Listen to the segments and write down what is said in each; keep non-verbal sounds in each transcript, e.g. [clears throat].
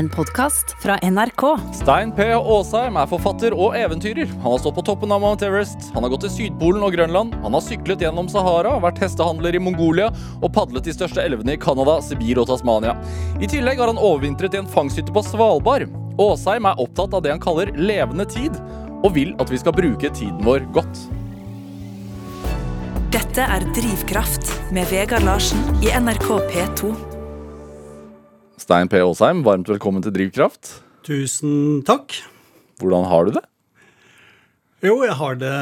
en podkast fra NRK. Stein P. Aasheim er forfatter og eventyrer. Han har stått på toppen av Mount Everest, han har gått til Sydpolen og Grønland, han har syklet gjennom Sahara, vært hestehandler i Mongolia og padlet de største elvene i Canada, Sibir og Tasmania. I tillegg har han overvintret i en fangsthytte på Svalbard. Aasheim er opptatt av det han kaller levende tid, og vil at vi skal bruke tiden vår godt. Dette er Drivkraft med Vegard Larsen i NRK P2. Stein P. Aasheim, varmt velkommen til Drivkraft. Tusen takk. Hvordan har du det? Jo, jeg har det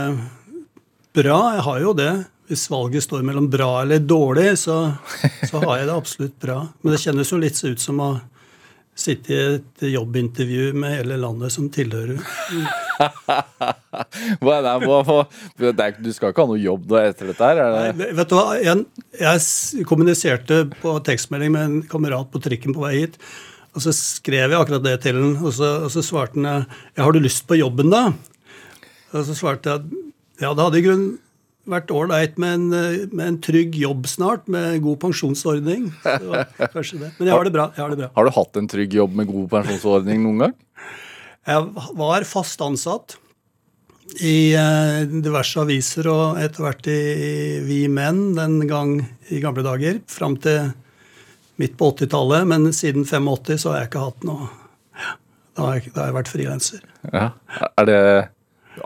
bra. Jeg har jo det. Hvis valget står mellom bra eller dårlig, så, så har jeg det absolutt bra. Men det kjennes jo litt ut som å sitte i et jobbintervju med hele landet som tilhører. [laughs] Hva er det, du skal ikke ha noe jobb etter dette her? Er det? Nei, vet du hva? Jeg, jeg kommuniserte på tekstmelding med en kamerat på trikken på vei hit. Og så skrev jeg akkurat det til han, og så, og så svarte han ja, 'Har du lyst på jobben, da?' Og så svarte jeg at ja, det hadde i grunnen vært ålreit med, eh, med en trygg jobb snart, med god pensjonsordning. Så [laughs] kanskje det. Men jeg har det bra. jeg har det bra. Har du hatt en trygg jobb med god pensjonsordning noen gang? Jeg var fast ansatt i eh, diverse aviser og etter hvert i, i Vi Menn den gang i gamle dager. Fram til midt på 80-tallet, men siden 85 så har jeg ikke hatt noe Da har jeg, da har jeg vært frilanser. Ja. Er det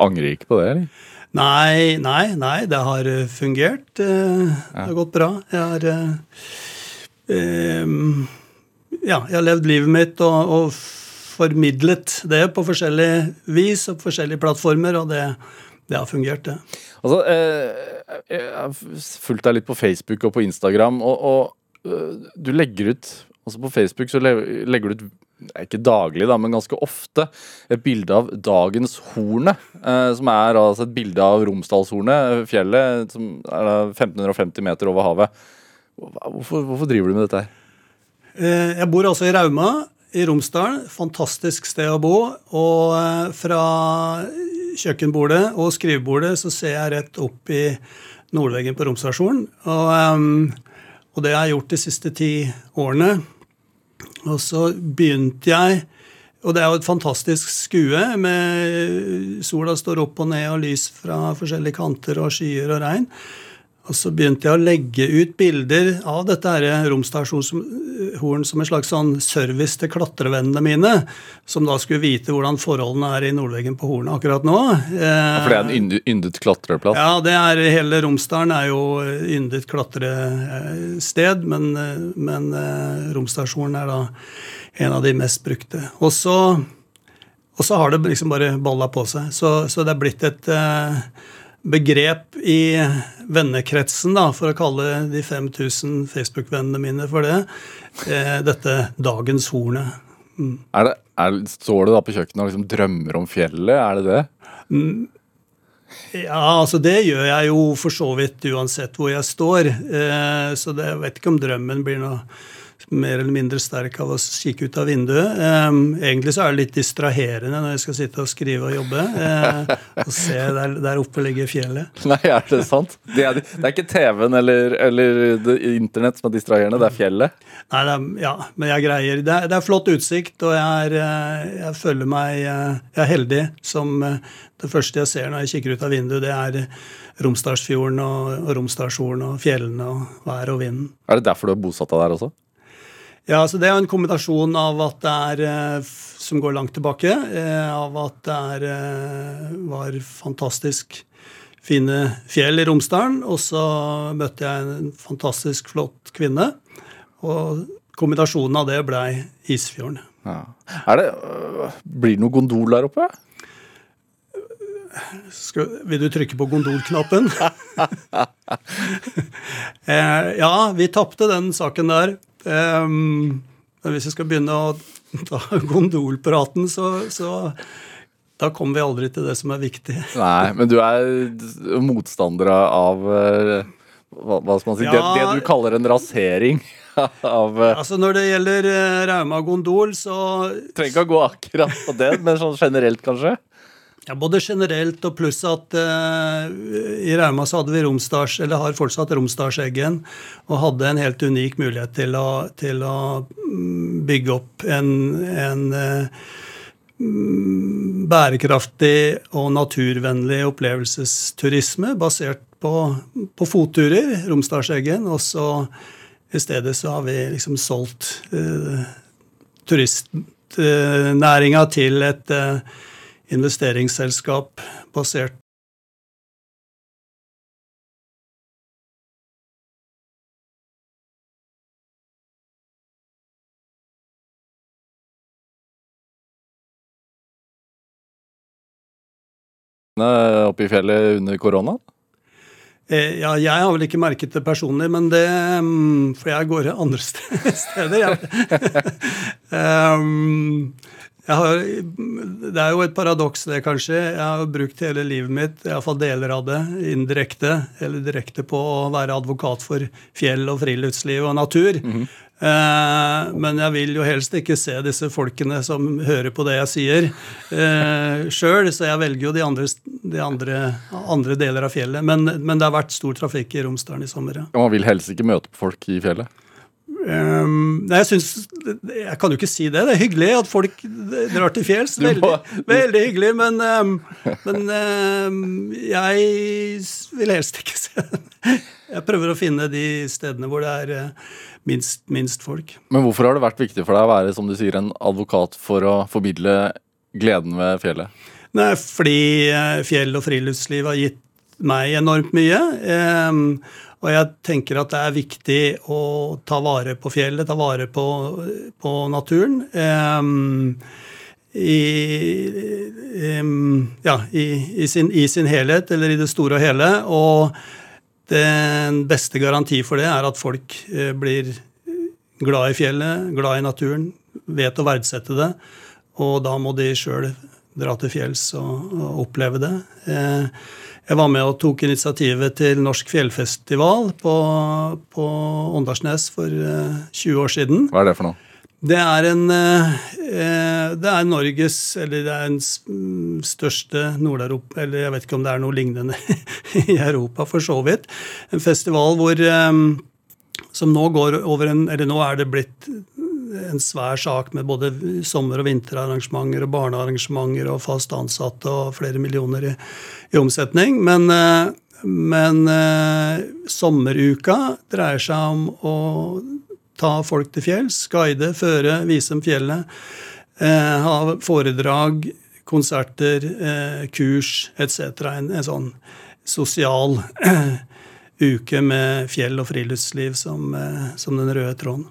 Angrer ikke på det, eller? Nei, nei, nei, det har eh, fungert. eh, Det har gått bra. Jeg har eh, eh, Ja, jeg har levd livet mitt og, og formidlet det på forskjellig vis og på forskjellige plattformer, og det, det har fungert, det. Altså, eh, jeg har fulgt deg litt på Facebook og på Instagram, og, og du legger ut Altså På Facebook så legger du ut eh, ikke daglig, da, men ganske ofte et bilde av dagens hornet. Eh, som er altså et bilde av Romsdalshornet, fjellet, som er 1550 meter over havet. Hvorfor, hvorfor driver du med dette her? Eh, Jeg bor altså i Rauma i Romsdal. Fantastisk sted å bo. Og eh, fra kjøkkenbordet og skrivebordet så ser jeg rett opp i nordveggen på Romsdalshorn, Og, eh, og det har jeg gjort de siste ti årene. Og så begynte jeg og det er jo et fantastisk skue. med Sola står opp og ned, og lys fra forskjellige kanter, og skyer og regn. Og så begynte jeg å legge ut bilder av dette her romstasjonshorn som en slags sånn service til klatrevennene mine, som da skulle vite hvordan forholdene er i nordveggen på hornet akkurat nå. Ja, For det er en yndet, klatreplass? ja, det er, hele Romsdalen er jo yndet klatrested, men, men eh, Romstasjonen er da en av de mest brukte. Og så, og så har det liksom bare balla på seg. Så, så det er blitt et eh, begrep i vennekretsen, da, for å kalle de 5000 Facebook-vennene mine for det, eh, dette dagens hornet. Er det, er, står du da på kjøkkenet og liksom drømmer om fjellet? Er det det? Ja, altså det gjør jeg jo for så vidt uansett hvor jeg står. Eh, så det, jeg vet ikke om drømmen blir noe mer eller mindre sterk av å kikke ut av vinduet. Egentlig så er det litt distraherende når jeg skal sitte og skrive og jobbe. Eh, og se der, der oppe ligger fjellet. [laughs] Nei, er det sant? Det er, det er ikke TV-en eller, eller internett som er distraherende, det er fjellet? Nei, er, ja, men jeg greier det er, det er flott utsikt, og jeg, er, eh, jeg føler meg eh, Jeg er heldig som det første jeg ser når jeg kikker ut av vinduet, det er Romsdalsfjorden og, og og fjellene og været og vinden. Er det derfor du har bosatt deg der også? Ja, så Det er en kombinasjon av at det er eh, som går langt tilbake, eh, av at det er, eh, var fantastisk fine fjell i Romsdalen, og så møtte jeg en fantastisk flott kvinne. Og kombinasjonen av det blei Isfjorden. Ja. Er det, øh, blir det noe gondol der oppe? Skal, vil du trykke på gondolknappen? [laughs] [laughs] ja, vi tapte den saken der. Men hvis vi skal begynne å ta [laughs] gondolpraten, så, så da kommer vi aldri til det som er viktig. [laughs] Nei, men du er motstander av øh, hva, hva skal man si? Det, Ja. det du kaller en rasering [laughs] av øh, Altså Når det gjelder eh, Rauma gondol, så Trenger ikke å gå akkurat på det, men sånn generelt, kanskje? Ja, Både generelt og pluss at uh, i Rauma så hadde vi Romsdals, eller har fortsatt Romsdalseggen, og hadde en helt unik mulighet til å, til å mm, bygge opp en, en uh, bærekraftig og naturvennlig opplevelsesturisme basert på, på fotturer, Romsdalseggen. Og så i stedet så har vi liksom solgt uh, turistnæringa til et uh, investeringsselskap basert oppe i fjellet under korona? Eh, ja, jeg har vel ikke merket det personlig, men det mm, For jeg går andre [laughs] steder. [laughs] [laughs] um, har, det er jo et paradoks, det, kanskje. Jeg har brukt hele livet mitt, iallfall deler av det, indirekte eller direkte på å være advokat for fjell og friluftsliv og natur. Mm -hmm. eh, men jeg vil jo helst ikke se disse folkene som hører på det jeg sier, eh, sjøl, så jeg velger jo de, andre, de andre, andre, deler av fjellet. Men, men, det har vært stor trafikk i Romsdalen i sommer. Ja. Man vil helst ikke møte folk i fjellet? Um, jeg synes, Jeg kan jo ikke si det. Det er hyggelig at folk drar til fjells. Veldig, veldig hyggelig. Men, um, men um, jeg vil helst ikke se det. Jeg prøver å finne de stedene hvor det er uh, minst, minst, folk. Men hvorfor har det vært viktig for deg å være som du sier, en advokat for å formidle gleden ved fjellet? Nei, Fordi uh, fjell og friluftsliv har gitt meg enormt mye. Um, og jeg tenker at det er viktig å ta vare på fjellet, ta vare på, på naturen. Um, i, um, ja, i, i, sin, i, sin, helhet, eller i det store og hele. Og den beste garanti for det er at folk uh, blir glad i fjellet, glad i naturen, vet å verdsette det. Og da må de sjøl dra til fjells og, og oppleve det. Uh, jeg var med og tok initiativet til Norsk fjellfestival på, på Åndalsnes for 20 eh, år siden. Hva er det for noe? Det er en eh, Det er Norges Eller det er den mm, største Nord-Europa Eller jeg vet ikke om det er noe lignende [laughs] i Europa, for så vidt. En festival hvor eh, Som nå går over en Eller nå er det blitt en svær sak med både sommer- og vinterarrangementer og barnearrangementer og fast ansatte og flere millioner i, i omsetning. Men, eh, men eh, sommeruka dreier seg om å ta folk til fjells, guide, føre, vise dem fjellet. Eh, ha foredrag, konserter, kurs etc. En, en, sånn sosial [clears throat] uke med fjell og friluftsliv som, som den røde tråden.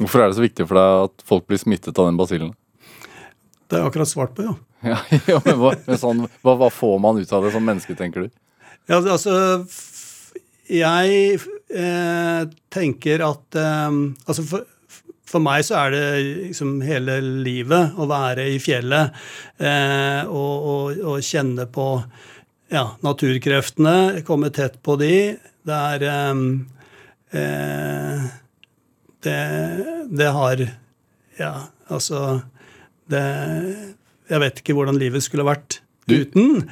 Hvorfor er det så viktig for deg at folk blir smittet av den basillen? Det har jeg akkurat svart på, ja. ja, [laughs] men hva, men sånn, hva, hva, får man ut av det som menneske, tenker du? Ja, altså Jeg eh, tenker at eh, Altså for, for, meg så er det liksom hele livet å være i fjellet eh, og, og, og, kjenne på ja, naturkreftene, komme tett på de. Det er eh, eh, det, det har Ja, altså det, Jeg vet ikke hvordan livet skulle vært uten.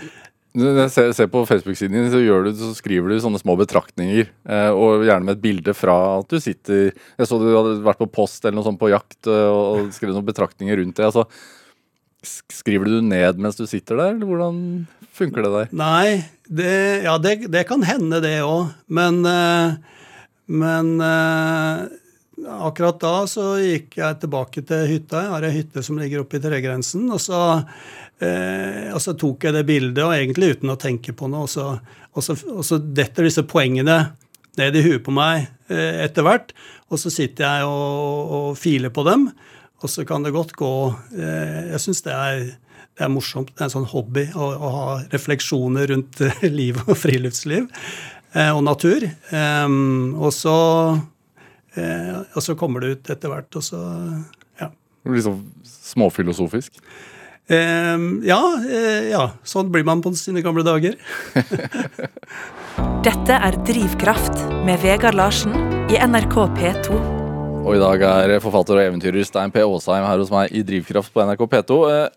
Jeg ser, ser på Facebook-siden din, så, du, så, skriver du sånne små betraktninger. Eh, og gjerne med et bilde fra at du sitter Jeg så du hadde vært på post eller noe sånt på jakt og, og skrevet noen betraktninger rundt det. altså Skriver du ned mens du sitter der, eller hvordan funker det der? Nei, det, ja, det, det kan hende, det òg. Men, eh, men eh, akkurat da så gikk jeg tilbake til hytta. Jeg har ei hytte som ligger oppe i tregrensen. Og så, eh, og så, tok jeg det bildet, og egentlig uten å tenke på noe. Og så, og så, og så detter disse poengene ned i huet på meg eh, etter hvert. Og så sitter jeg og, og, filer på dem. Og så kan det godt gå eh, Jeg syns det, det, er morsomt. Det er en sånn hobby å, å ha refleksjoner rundt [laughs] liv og friluftsliv eh, og natur. og så Eh, og så kommer det ut etter hvert, og så ja. Litt sånn småfilosofisk? Eh, ja, eh, ja. Sånn blir man på sine gamle dager. [laughs] Dette er Drivkraft med Vegard Larsen i NRK P2. Og i dag er forfatter og eventyrer Stein P. Aasheim her hos meg i Drivkraft på NRK P2. Eh,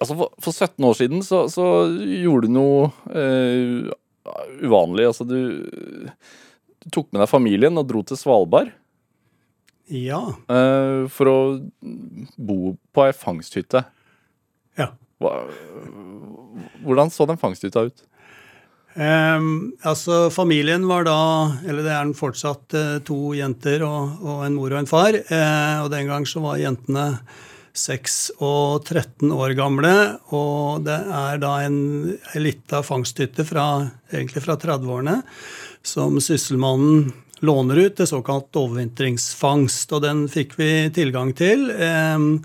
Altså for, for 17 år siden så, så gjorde du noe eh, uvanlig. Altså du, du tok med deg familien og dro til Svalbard Ja. eh, for å bo på ei fangsthytte. ja. Hvordan så den fangsthytta ut? Um, altså, familien var da, eller det er den fortsatt, eh, to jenter og, og en mor og en far. Uh, og den gang så var jentene 6 og 13 år gamle. Og det er da en, en lita fangsthytte fra, egentlig fra 30-årene som Sysselmannen låner ut til såkalt overvintringsfangst. Og den fikk vi tilgang til. ehm,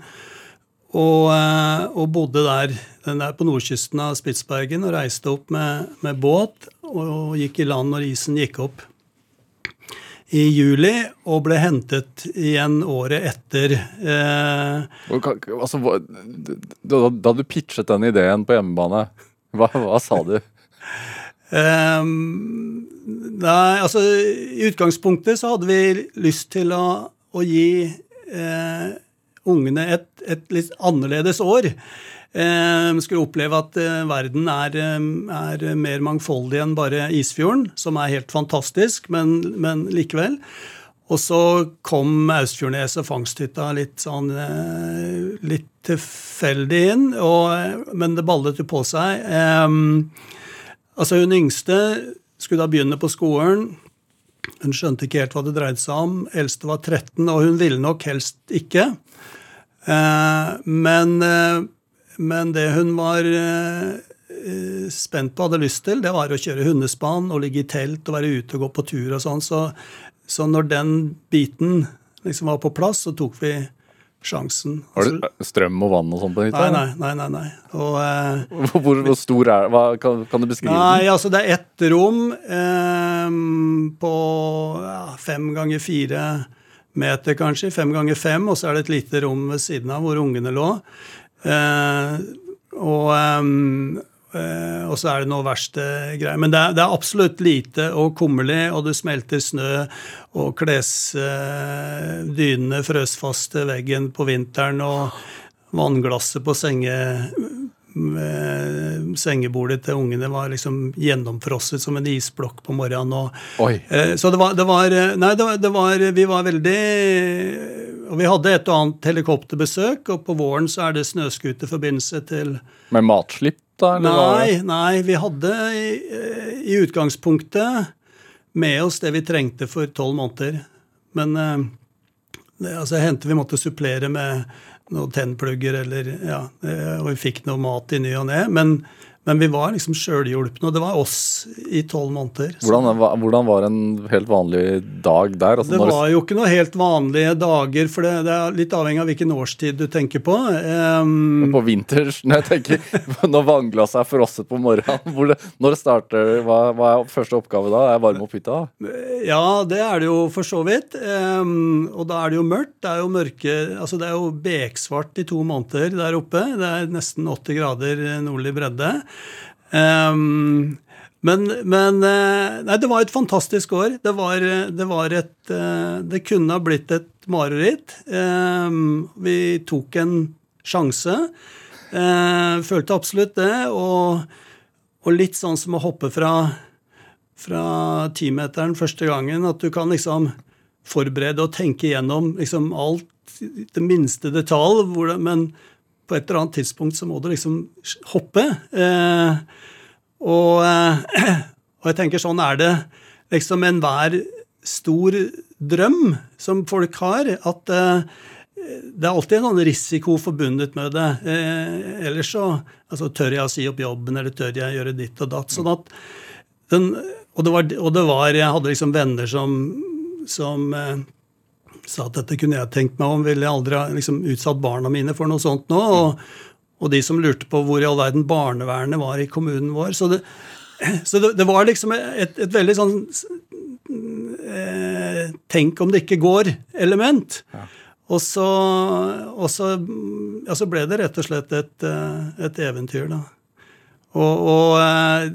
og, eh, og bodde der, den der på nordkysten av Spitsbergen og reiste opp med, med båt og gikk i land når isen gikk opp i juli, og ble hentet igjen året etter. Eh, Og Altså, hva, da, da du pitchet den ideen på hjemmebane, hva, hva sa du? [laughs] Ehm, nei, altså I utgangspunktet så hadde vi lyst til å, å gi eh, ungene et, et litt annerledes år. Eh, skulle oppleve at eh, verden er, eh, er mer mangfoldig enn bare Isfjorden, som er helt fantastisk, men, men likevel. Og så kom Austfjordnes og fangsthytta litt sånn eh, litt tilfeldig inn, og, men det ballet jo på seg. Ehm, Altså Hun yngste skulle da begynne på skolen. Hun skjønte ikke helt hva det dreide seg om. Eldste var 13, og hun ville nok helst ikke. Eh, men, eh, men det hun var eh, spent på, hadde lyst til, det var å kjøre hundespann og ligge i telt og være ute og gå på tur og sånn. Så, så når den biten liksom var på plass, så tok vi sjansen. Har du strøm og vann og sånn på hytta? Nei, nei, nei. nei. Og... Eh, [laughs] Hvor, hvor stor er hva, kan, kan du beskrive Nei, den? altså det er ett rom eh, på ja, fem ganger fire meter, kanskje. Fem ganger fem, og så er det et lite rom ved siden av hvor ungene lå. Eh, og, eh, eh, og så er det noe verste greier. Men det er, det er absolutt lite og kummerlig, og det smelter snø, og klesdynene frøs fast til veggen på vinteren, og vannglasset på senge, med sengebordet til ungene var liksom gjennomfrosset som en isblokk på morgenen. Og, eh, så det var, det var Nei, det var, det var Vi var veldig Og vi hadde et og annet helikopterbesøk, og på våren så er det snøscooterforbindelse til Med matslipp, da? Nei, nei, vi hadde i, i utgangspunktet med oss det vi trengte for tolv måneder. Men eh, det, altså, hendte vi måtte supplere med noen tennplugger, eller ja, eh, og vi fikk noe mat i ny og ne. Men, men vi var liksom sjølhjulpne, og det var oss i tolv måneder. Hvordan, hvordan var en helt vanlig dag der? Altså, det var jo ikke noen helt vanlige dager, for det, det er litt avhengig av hvilken årstid du tenker på. Um, På vinters, [laughs] når jeg tenker, når vannglasset er frosset på morgenen, det, når det starter, hva, hva er første oppgave da? Er varme opp hytta? Ja, det er det jo for så vidt. Um, og da er det jo mørkt. Det er jo mørke Altså det er jo beksvart i to måneder der oppe. Det er nesten 80 grader nordlig bredde. Ehm, men, men eh, Nei, det var et fantastisk år. Det var, det var et eh, Det kunne ha blitt et mareritt. Ehm, vi tok en sjanse. Eh, følte absolutt det. Og, og litt sånn som å hoppe fra fra timeteren første gangen, at du kan liksom forberede og tenke gjennom liksom alt, det minste detalj, men på et eller annet tidspunkt så må du liksom hoppe. Eh, og, eh, og jeg tenker sånn er det liksom enhver stor drøm som folk har, at eh, det er alltid en sånn risiko forbundet med det. Eh, ellers så altså, tør jeg å si opp jobben, eller tør jeg gjøre ditt og datt. sånn at den, og, det var, og det var Jeg hadde liksom venner som, som eh, sa at dette kunne jeg tenkt meg om. Ville jeg aldri ha liksom, utsatt barna mine for noe sånt nå. Og, og de som lurte på hvor i all verden barnevernet var i kommunen vår. Så det, så det, det var liksom et, et veldig sånn eh, Tenk om det ikke går-element. Og så, og så, ja, så ble det rett og slett et, eh, et eventyr, da. Og, og eh,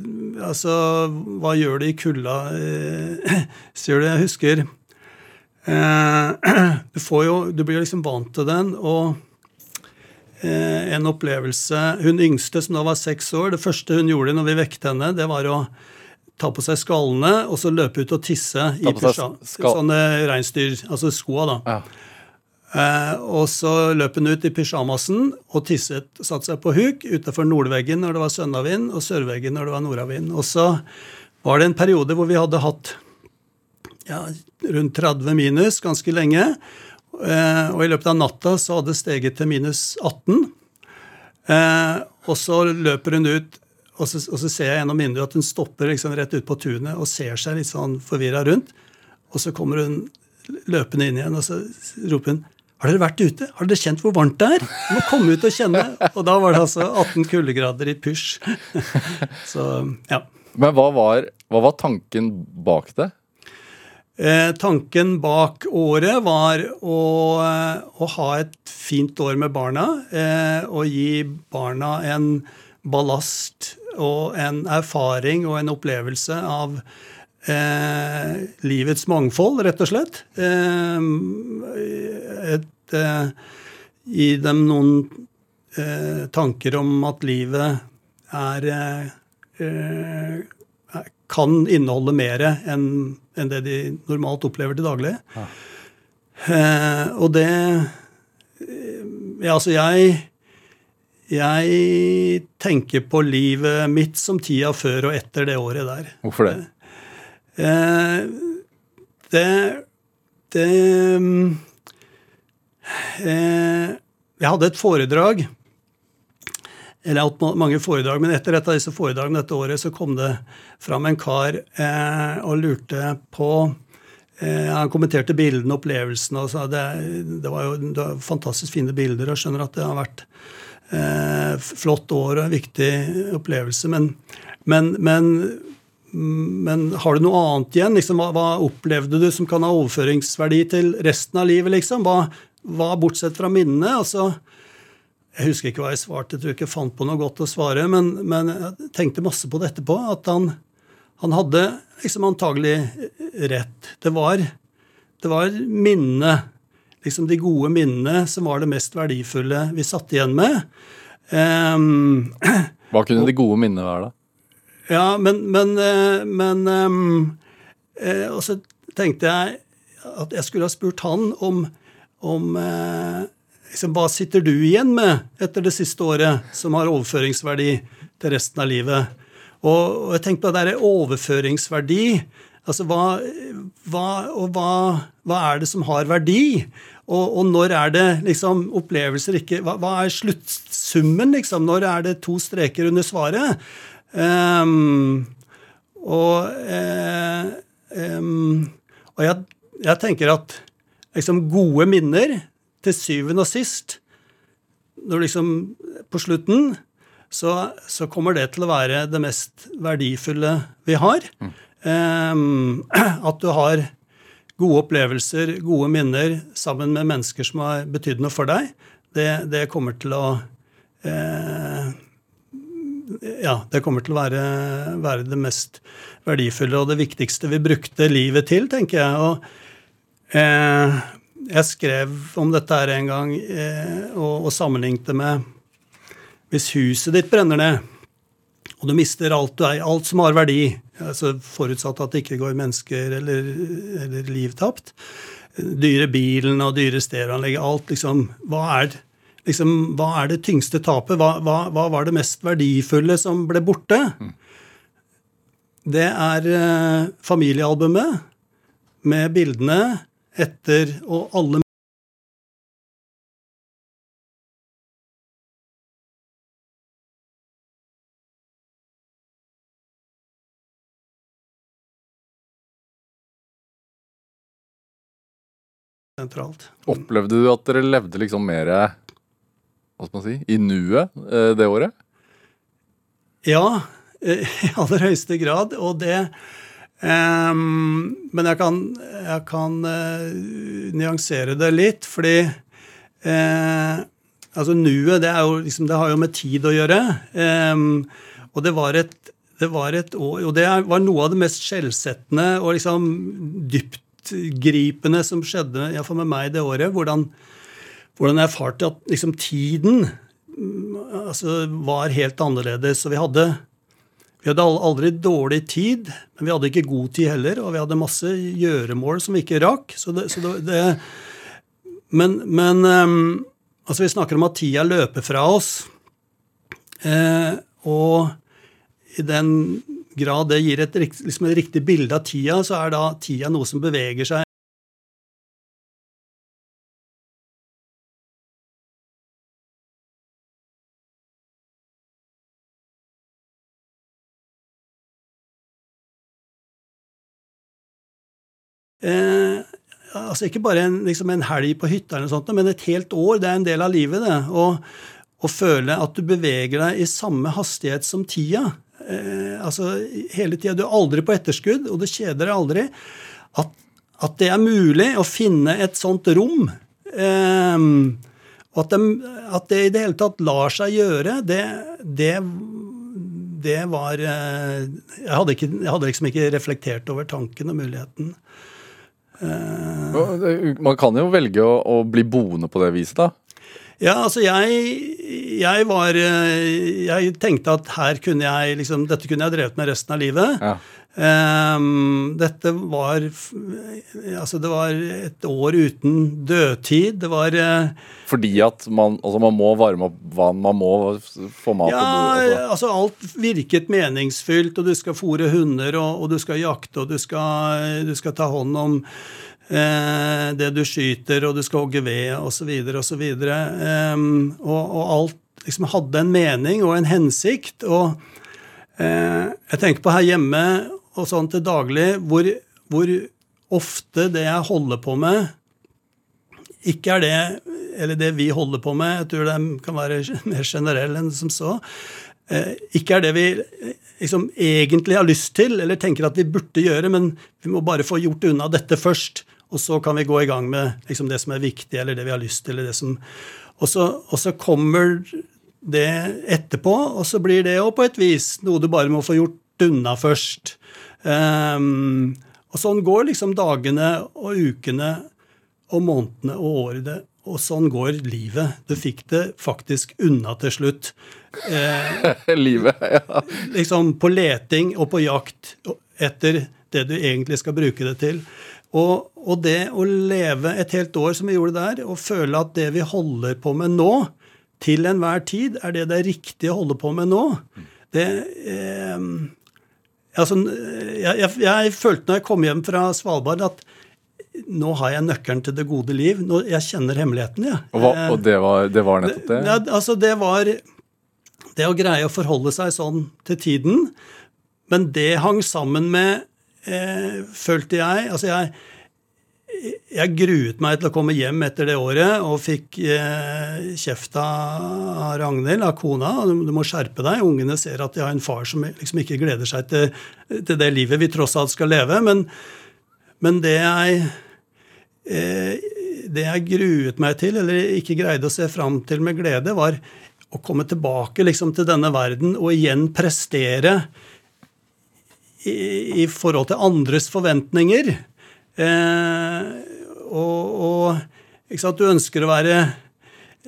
altså Hva gjør det i kulda? Eh, [clears throat] jeg husker [clears throat] Du får jo Du blir liksom vant til den, og eh, en opplevelse Hun yngste, som da var seks år, det første hun gjorde når vi vekket henne, det var å ta på seg skallene og så løpe ut og tisse i pysja- sånne reinsdyr, altså skoa, da. Ja. Eh, og så løp hun ut i pysjamasen og tisset, satte seg på huk utenfor nordveggen når det var sønnavind, og sørveggen når det var nordavind. Og så var det en periode hvor vi hadde hatt ja, rundt 30 minus ganske lenge. Eh, og i løpet av natta så hadde det steget til minus 18. Eh, og så løper hun ut, og så, og så ser jeg gjennom vinduet at hun stopper liksom rett ut på tunet og ser seg litt sånn forvirra rundt. Og så kommer hun løpende inn igjen, og så roper hun har dere vært ute? Har dere kjent hvor varmt det er? Du må komme ut og kjenne. Og da var det altså 18 kuldegrader i pysj. [laughs] Så ja. Men hva var, hva var tanken bak det? Eh, tanken bak året var å, eh, å ha et fint år med barna. Eh, og gi barna en ballast og en erfaring og en opplevelse av eh, livets mangfold, rett og slett. Eh, et, gi dem noen tanker om at livet er kan inneholde mer enn en det de normalt opplever til daglig. Eh, og det eh, Ja, altså, jeg Jeg tenker på livet mitt som tida før og etter det året der. Hvorfor det? Eh, det Det mm, eh, Jeg hadde et foredrag. Eller jeg har hatt mange foredrag, men etter et av disse foredragene dette året så kom det fram en kar eh, og lurte på eh, Han kommenterte bildene, opplevelsene, og sa det, det var jo det var fantastisk fine bilder, og skjønner at det har vært eh, flott år og en viktig opplevelse. Men, men, men, men har du noe annet igjen? Liksom, hva, hva opplevde du som kan ha overføringsverdi til resten av livet? Liksom? Hva, hva bortsett fra minnene? Altså, jeg husker ikke hva jeg svarte, jeg tror ikke jeg fant på noe godt å svare, men, men jeg tenkte masse på det etterpå. At han, han hadde liksom antagelig rett. Det var, det var minnene, liksom de gode minnene, som var det mest verdifulle vi satt igjen med. Um, Hva kunne de gode minnene være, da? ja, men, men, eh, men um, eh, Og så tenkte jeg at jeg skulle ha spurt han om, om eh, liksom, Hva sitter du igjen med etter det siste året som har overføringsverdi til resten av livet? Og, og jeg tenkte på det derre overføringsverdi. Altså hva, hva, og hva, hva er det som har verdi? Og, og når er det liksom opplevelser ikke hva, hva er sluttsummen, liksom? Når er det to streker under svaret? Um, og ehm, og jeg, jeg tenker at liksom gode minner til syvende og sist når liksom På slutten så, så kommer det til å være det mest verdifulle vi har. Ehm, [clears throat] at du har gode opplevelser, gode minner sammen med mennesker som har betydd noe for deg, det, det kommer til å eh, ja, det kommer til å være, være det mest verdifulle og det viktigste vi brukte livet til, tenker jeg. Og eh, jeg skrev om dette her en gang eh, og, og sammenlignet det med hvis huset ditt brenner ned, og du mister alt du eier, alt som har verdi, altså forutsatt at det ikke går mennesker eller, eller liv tapt, dyre bilen og dyre stereoanlegget, alt liksom Hva er liksom, hva er det tyngste tapet? Hva, hva, hva var det mest verdifulle som ble borte? Det er eh, familiealbumet med bildene etter og alle sentralt. Opplevde du at dere levde liksom mer hva skal man si, i nuet eh, det året? Ja, eh, [laughs] i aller høyeste grad. Og det ehm, Men jeg kan, jeg kan uh, nyansere det litt, fordi uh, Altså, nuet, det, liksom, det har jo med tid å gjøre. Um, og det var et det var et år, og det var noe av det mest skjellsettende og liksom dyptgripende som skjedde iallfall med meg det året. Hvordan, hvordan jeg erfarte at liksom tiden altså, var helt annerledes. Og vi hadde, vi hadde aldri dårlig tid, men vi hadde ikke god tid heller. Og vi hadde masse gjøremål som vi ikke rakk. Så det, så det, det Men, men um, altså, vi snakker om at tida løper fra oss. Eh, og i den grad det gir et, liksom et riktig bilde av tida, så er da tida noe som beveger seg Eh, altså ikke bare en, liksom en helg på hytta, eller sånt, men et helt år. Det er en del av livet. det, Å føle at du beveger deg i samme hastighet som tida. Eh, altså hele tida. Du er aldri på etterskudd, og det kjeder deg aldri. At, at det er mulig å finne et sånt rom. Eh, og at det, at det i det hele tatt lar seg gjøre, det, det det var eh, jeg hadde, ikke, jeg hadde liksom ikke reflektert over tanken og muligheten. Man kan jo velge å, å bli boende på det viset, da. Ja, altså jeg, jeg var eh, Jeg tenkte at her kunne jeg liksom Dette kunne jeg drevet med resten av livet. Ja. Ehm, dette var Altså, det var et år uten dødtid. Det var uh, Fordi at man, altså man må varme opp vann, man må få mat på Ja, bordet. Altså. altså alt virket meningsfylt, og du skal fôre hunder, og, og du skal jakte, og du skal, du skal ta hånd om uh, det du skyter, og du skal hogge ved, osv., osv. Um, og, og alt liksom hadde en mening og en hensikt. Og eh, jeg tenker på her hjemme og sånn til daglig hvor, hvor ofte det jeg holder på med, ikke er det eller det vi holder på med, jeg tror det kan være [laughs] mer generell enn som så, eh, ikke er det vi eh, liksom egentlig har lyst til eller tenker at vi burde gjøre, men vi må bare få gjort unna dette først, og så kan vi gå i gang med liksom det som er viktig, eller det vi har lyst til. som, og så, og så kommer det etterpå, og så blir det jo på et vis noe du bare må få gjort unna først. Ehm, og sånn går liksom dagene og ukene og månedene og årene. Og sånn går livet. Du fikk det faktisk unna til slutt. [laughs] Eh, Livet. Ja. liksom på leting og på jakt etter det du egentlig skal bruke det til. Og, og det å leve et helt år som vi gjorde der, og føle at det vi holder på med nå, til enhver tid, er det det er riktig å holde på med nå, det eh, altså, jeg, jeg, jeg følte når jeg kom hjem fra Svalbard, at nå har jeg nøkkelen til det gode liv. Nå, jeg kjenner hemmeligheten, jeg. Og, hva, Eh, og det, var, det var nettopp det? ja, altså det var det å greie å forholde seg sånn til tiden. Men det hang sammen med, eh, følte jeg Altså, jeg, jeg gruet meg til å komme hjem etter det året og fikk eh, kjeft av Ragnhild, av kona. Du, må skjerpe deg. Ungene ser at de har en far som liksom ikke gleder seg til, til det livet vi tross alt skal leve. Men, men det jeg eh, det jeg gruet meg til, eller ikke greide å se fram til med glede, var å komme tilbake liksom, til denne verden og igjen prestere i, i forhold til andres forventninger. Eh, og, og sant, du ønsker å være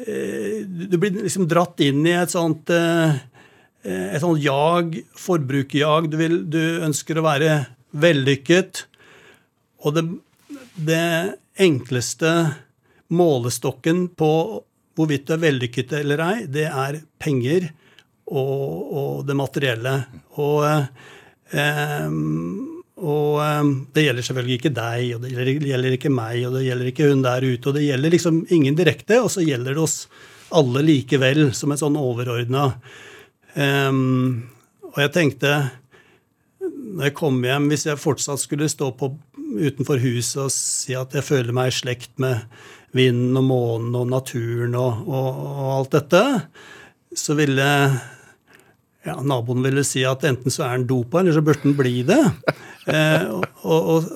eh, Du blir liksom dratt inn i et sånt eh, et sånt jag, forbrukerjag. Du, du ønsker å være vellykket. Og det, det enkleste målestokken på hvorvidt du er vellykket eller ei, det er penger og, og det materielle. Og, eh, og um, det gjelder selvfølgelig ikke deg, og det gjelder, gjelder ikke meg, og det gjelder ikke hun der ute, og det gjelder liksom ingen direkte, og så gjelder det oss alle likevel, som en sånn overordna. Um, og jeg tenkte når jeg kom hjem, hvis jeg fortsatt skulle stå på utenfor huset og si at jeg føler meg i slekt med vinden og månen og naturen og, og, og alt dette, så ville ja, naboen ville si at enten så er han dopa, eller så burde han bli det. Eh, og, og,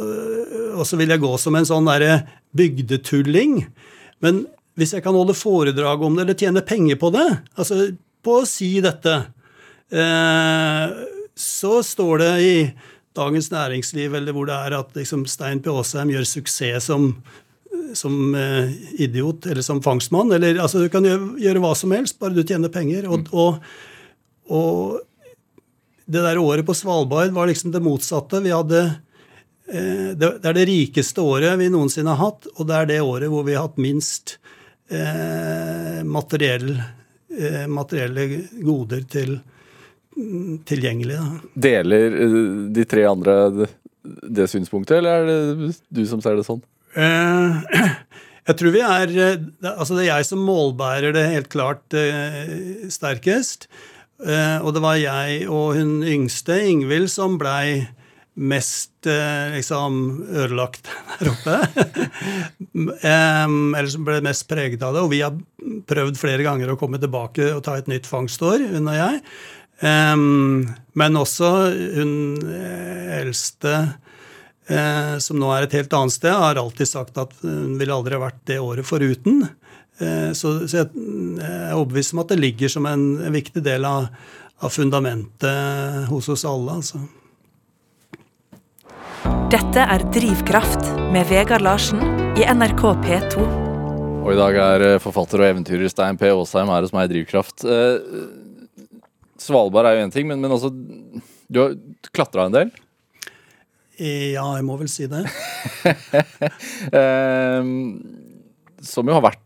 og, så vil jeg gå som en sånn derre bygdetulling. Men hvis jeg kan holde foredrag om det, eller tjene penger på det, altså på å si dette, eh, så står det i Dagens Næringsliv eller hvor det er at liksom Stein P. Aasheim gjør suksess som som eh, idiot eller som fangstmann. Eller, altså, du kan gjøre, gjøre hva som helst, bare du tjener penger. Og, og, og, det der året på Svalbard var liksom det motsatte. Vi hadde eh, det, er det rikeste året vi noensinne har hatt, og det er det året hvor vi har hatt minst eh, materiell, eh, materielle goder til, tilgjengelig. Da. Deler eh, de tre andre det, synspunktet, eller er det du som ser det sånn? Eh, [clears throat] jeg tror vi er eh, Altså, det er jeg som målbærer det helt klart sterkest. Og det var jeg og hun yngste, Ingvild, som blei mest liksom ødelagt [laughs] der oppe. [laughs] eller som ble mest preget av det. Og vi har prøvd flere ganger å komme tilbake og ta et nytt fangstår, hun og jeg. men også hun eldste eh, som nå er et helt annet sted, har alltid sagt at hun ville aldri vært det året foruten. Eh, så, så, jeg er overbevist om at det ligger som en, en viktig del av, av, fundamentet hos oss alle. altså. Dette er Drivkraft med Vegard Larsen i NRK P2. Og i dag er eh, forfatter og eventyrer Stein P. Aasheim her hos meg i Drivkraft. Eh, Svalbard er jo én ting, men, men altså Du har klatra en del? Ja, jeg må vel si det. [laughs] eh, som jo har vært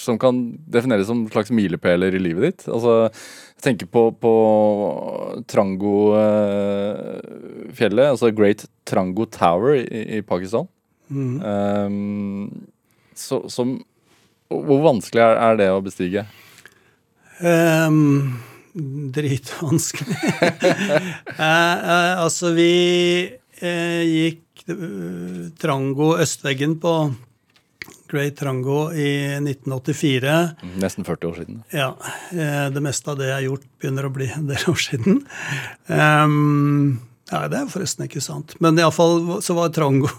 Som kan defineres som slags milepæler i livet ditt. Altså, jeg tenker på, på Trango-fjellet, altså Great Trango Tower i, i Pakistan. Mm. Um, så, som Hvor vanskelig er, er, det å bestige? Um, dritvanskelig. uh, [laughs] uh, altså, vi uh, gikk Trango østveggen på Great Trango i 1984. Nesten 40 år siden. Ja. Eh, det meste av det jeg har gjort, begynner å bli en del år siden. Um, ja, det er forresten ikke sant. Men iallfall så var Trango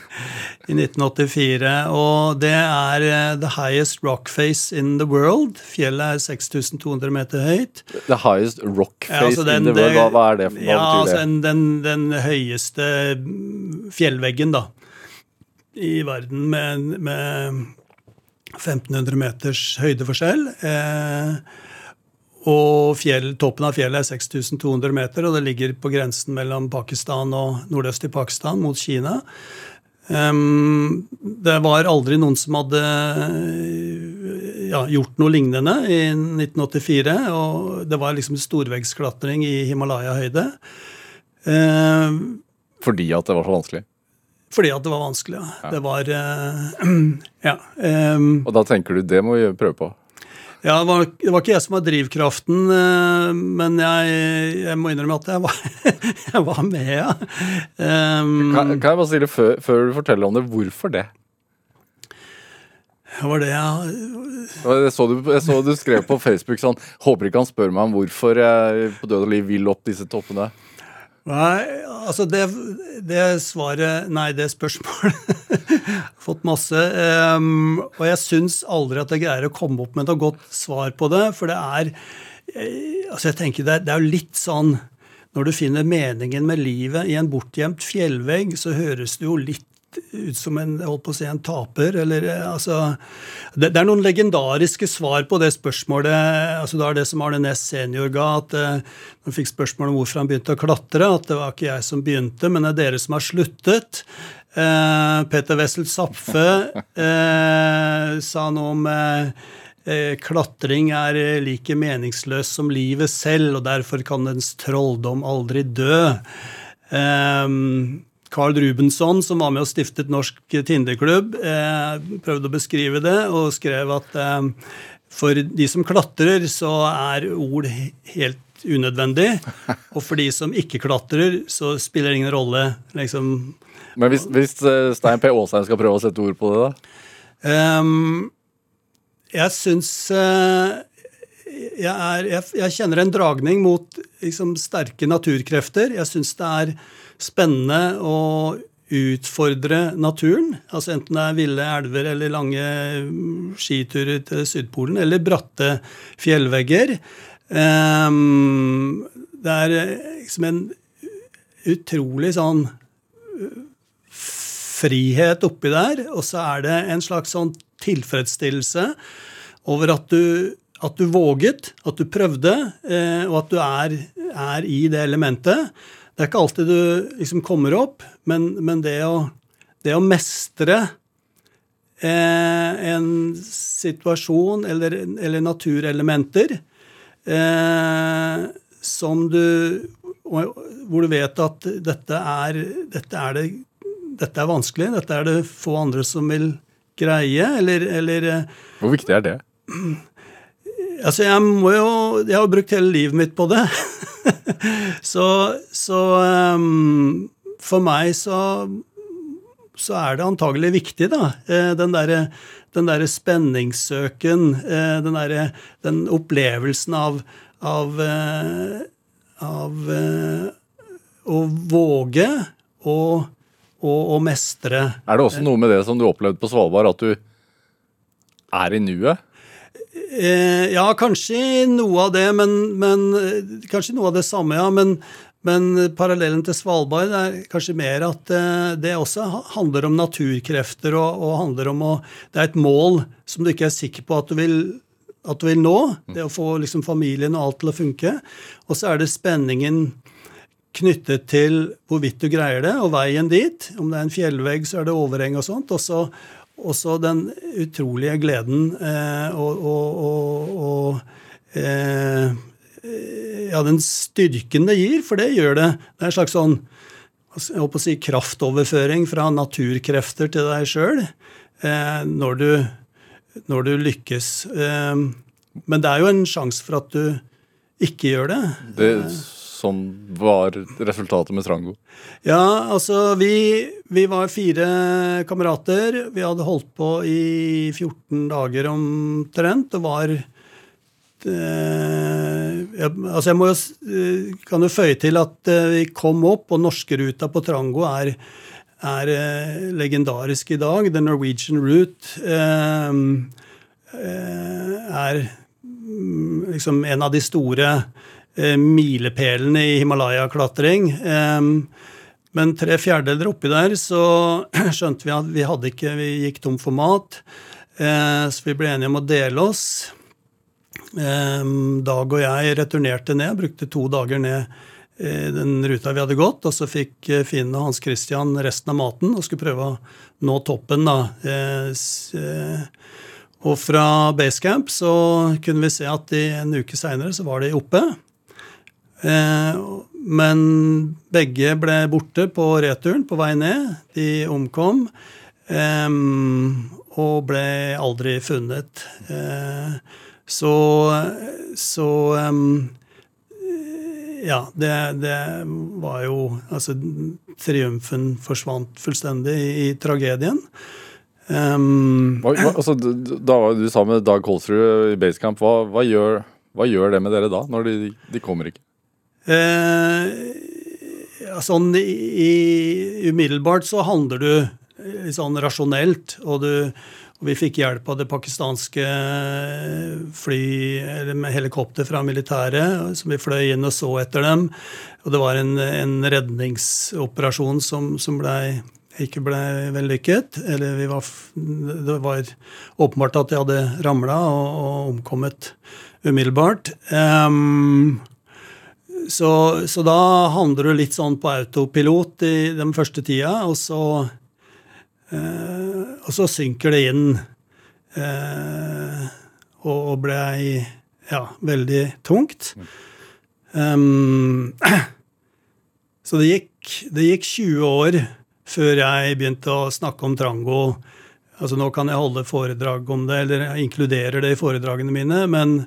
[laughs] i 1984. Og det er uh, the highest rock face in the world. Fjellet er 6200 meter høyt. The highest rock face ja, altså den, in the world, hva, hva er det? Hva ja, altså den, den, den, høyeste fjellveggen, da. I verden med, med 1500 meters høydeforskjell. Eh, og fjell, toppen av fjellet er 6200 meter, og det ligger på grensen mellom Pakistan og nordøst i Pakistan mot Kina. Um, det var aldri noen som hadde ja, gjort noe lignende i 1984. Og det var liksom storveggsklatring i Himalaya-høyde. Um, fordi at det var så vanskelig? Fordi at det var vanskelig, ja. ja. Det var uh, [clears throat] Ja. Um, og da tenker du det må vi prøve på? Ja, det var, det var, ikke jeg som var drivkraften, uh, men jeg, jeg må innrømme at jeg var, [laughs] jeg var med, ja. Um, kan, kan, jeg bare stille før, før, du forteller om det, hvorfor det? Det var det jeg jeg så, du, jeg så du skrev på Facebook sånn Håper ikke han spør meg om hvorfor jeg på død og liv vil opp disse toppene. Nei, altså det, det svaret Nei, det spørsmålet [laughs] Fått masse. Um, og jeg syns aldri at jeg greier å komme opp med noe godt svar på det. For det er eh, Altså, jeg tenker det, det er jo litt sånn Når du finner meningen med livet i en bortgjemt fjellvegg, så høres det jo litt ut som en, holdt på å si, en taper. Eller, eh, altså, det, det, er noen legendariske svar på det spørsmålet. altså Det er det som Arne Næss senior ga. at uh, Han fikk spørsmål om hvorfor han begynte å klatre. At det var ikke jeg som begynte, men det er dere som har sluttet. Uh, Peter Wessel Zapfe uh, [laughs] sa noe om Klatring er like meningsløs som livet selv, og derfor kan dens trolldom aldri dø. Um, Carl Rubensson, som var med og stiftet Norsk Tinderklubb, eh, prøvde å beskrive det og skrev at eh, for de som klatrer, så er ord helt unødvendig. Og for de som ikke klatrer, så spiller det ingen rolle. Liksom. Men hvis, hvis eh, Stein P. Aasheim skal prøve å sette ord på det, da? Um, jeg syns uh, jeg, er, jeg, jeg, kjenner en dragning mot liksom, sterke naturkrefter. Jeg syns det er spennende å utfordre naturen. Altså enten det er ville elver eller lange skiturer til Sydpolen, eller bratte fjellvegger. Ehm, det er liksom en utrolig sånn frihet oppi der, og så er det en slags sånn tilfredsstillelse over at du, at du våget, at du prøvde, eh, og at du er, er, i det elementet. Det er ikke alltid du liksom kommer opp, men, men det, å, det, å, mestre eh, en situasjon eller, eller naturelementer eh, som du Hvor du vet at dette er, dette er det dette er vanskelig, dette er det få andre som vil greie, eller, eller eh, Hvor viktig er det? Altså, jeg må jo Jeg har brukt hele livet mitt på det. [laughs] så, så um, for meg så så er det antagelig viktig, da. Eh, den derre den der spenningssøken, eh, den, der, den opplevelsen av, av, av å våge og, og, og mestre. Er det også noe med det som du opplevde på Svalbard, at du er i nuet? Eh, ja, kanskje noe av det, men, men, Kanskje noe av det samme, ja. Men, men parallellen til Svalbard er kanskje mer at eh, det også handler om naturkrefter og, og, handler om å Det er et mål som du ikke er sikker på at du vil, at du vil nå. Det å få liksom, familien og alt til å funke. Og så er det spenningen knyttet til hvorvidt du greier det, og veien dit. Om det er en fjellvegg, så er det overheng og sånt. Og så den utrolige gleden eh, og, og, og, eh, ja, den styrken det gir, for det gjør det. Det er en slags sånn jeg håper å si, kraftoverføring fra naturkrefter til deg sjøl eh, når, når, du lykkes. Eh, men det er jo en sjanse for at du ikke gjør det. det som var resultatet med Trango? Ja, altså vi, vi, var fire kamerater. Vi hadde holdt på i 14 dager omtrent. Det var eh, altså jeg må jo, eh, kan jo føye til at eh, vi kom opp, og norskeruta på Trango er, er eh, legendarisk i dag. The Norwegian Route eh, er mm, liksom en av de store Eh, milepælene i Himalaya-klatring. Men tre fjerdedeler oppi der så [clears throat] skjønte vi at vi hadde ikke, vi gikk tom for mat. Eh, så vi ble enige om å dele oss. Dag og jeg returnerte ned, brukte to dager ned eh, den ruta vi hadde gått. Og så fikk Finn og Hans Christian resten av maten og skulle prøve å nå toppen. da. Og fra basecamp så kunne vi se at en uke seinere så var de oppe. Eh, men begge ble borte på returen på vei ned. De omkom. Og ble aldri funnet. Eh, så, så ja, det, det, var jo Altså, triumfen forsvant fullstendig i, tragedien. Um, hva, hva, altså, da Du sa med Dag Kolsrud i Basecamp. Hva, gjør, hva gjør det med dere da, når de, de kommer ikke? Eh, sånn i, umiddelbart så handler du sånn rasjonelt, og, du, og vi fikk hjelp av det pakistanske fly, eller med helikopter fra militæret, som vi fløy inn og så etter dem. Og det var en, en redningsoperasjon som, som ble, ikke ble vellykket. Eller var, det var åpenbart at de hadde ramla og, og omkommet umiddelbart. Um, så, så, da handler du litt sånn på autopilot i den første tida, og så, eh, og så synker det inn. Eh, og, og blei ja, veldig tungt. Um, [clears throat] så det gikk, det gikk 20 år før jeg begynte å snakke om Trango. Altså Nå kan jeg holde foredrag om det, eller jeg inkluderer det i foredragene mine, men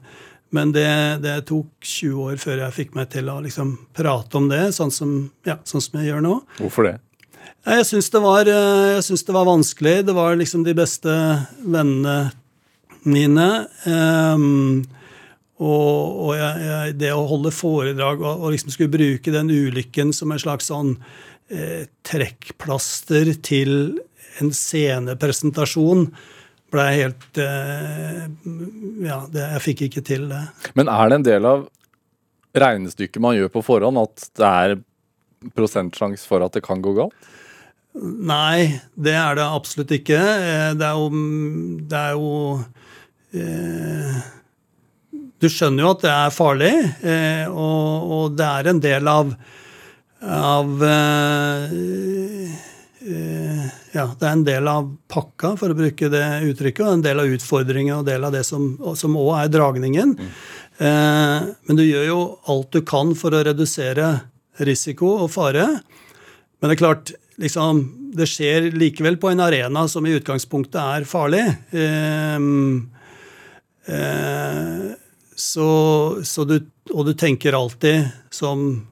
men det, det, tok 20 år før jeg fikk meg til å liksom prate om det, sånn som, ja, sånn som jeg gjør nå. Hvorfor det? Jeg syns det, eh, det, var vanskelig. Det var liksom de beste vennene mine. Um, og, og jeg, jeg, det å holde foredrag og, og, liksom skulle bruke den ulykken som en slags sånn eh, trekkplaster til en scenepresentasjon blei helt eh, Ja, det, jeg fikk ikke til det. Men er det en del av regnestykket man gjør på forhånd, at det er prosentsjanse for at det kan gå galt? Nei, det er det absolutt ikke. Eh, det er jo, det er jo eh, Du skjønner jo at det er farlig, eh, og, og, det er en del av, av eh, ja, det er en del av pakka, for å bruke det uttrykket, og en del av utfordringen og en del av det som òg er dragningen. Mm. Eh, men du gjør jo alt du kan for å redusere risiko og fare. Men det er klart, liksom, det skjer likevel på en arena som i utgangspunktet er farlig. Eh, eh, så, så du, og du tenker alltid som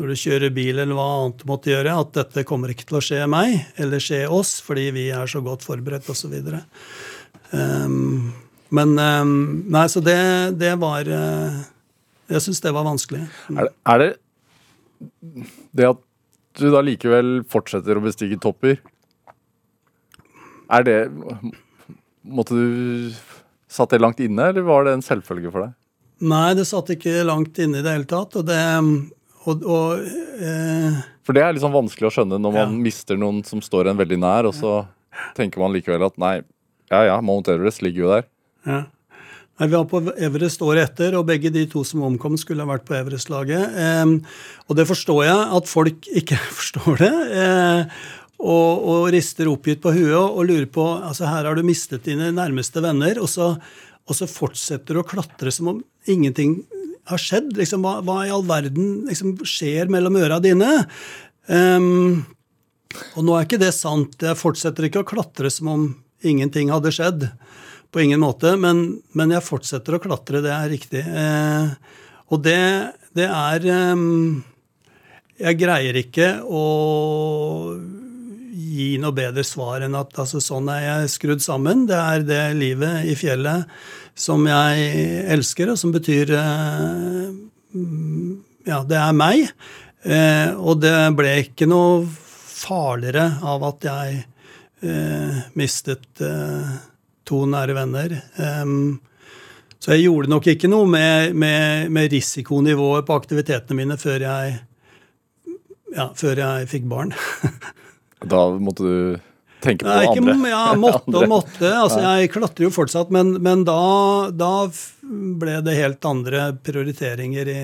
når du kjører bil eller hva annet du måtte gjøre, at dette kommer ikke til å skje meg eller skje oss fordi vi er så godt forberedt osv. Um, men um, Nei, så det, det var uh, Jeg syns det var vanskelig. Er det, er det det at du da likevel fortsetter å bestige topper, er det Måtte du Satt det langt inne, eller var det en selvfølge for deg? Nei, det satt ikke langt inne i det hele tatt. Og det og, og, eh, For det er liksom vanskelig å skjønne når man ja. mister noen som står en veldig nær, og så tenker man likevel at nei, ja ja, Mount Everest ligger jo der. Ja. Nei, Vi var på Everest året etter, og begge de to som omkom, skulle ha vært på Everest-laget. Eh, og det forstår jeg at folk ikke [laughs] forstår det. Eh, og, og, rister oppgitt på huet og lurer på altså Her har du mistet dine nærmeste venner, og så, og så fortsetter du å klatre som om ingenting har skjedd? Liksom, hva, hva, i all verden liksom, skjer mellom øra dine? Um, og nå er ikke det sant. Jeg fortsetter ikke å klatre som om ingenting hadde skjedd. På ingen måte. Men, men jeg fortsetter å klatre, det er riktig. Uh, og det, det er um, Jeg greier ikke å gi noe bedre svar enn at altså, sånn er jeg skrudd sammen. Det er det livet i fjellet som jeg elsker, og som betyr eh, Ja, det er meg. Eh, og det ble ikke noe farligere av at jeg eh, mistet to nære venner. Så jeg gjorde nok ikke noe med, med, med risikonivået på aktivitetene mine før jeg, ja, før jeg fikk barn. [laughs] da måtte du tenke på Nei, ikke, andre. Ja, måtte og [laughs] måtte. Altså, jeg klatrer jo fortsatt, men, men da, da, ble det helt andre prioriteringer i,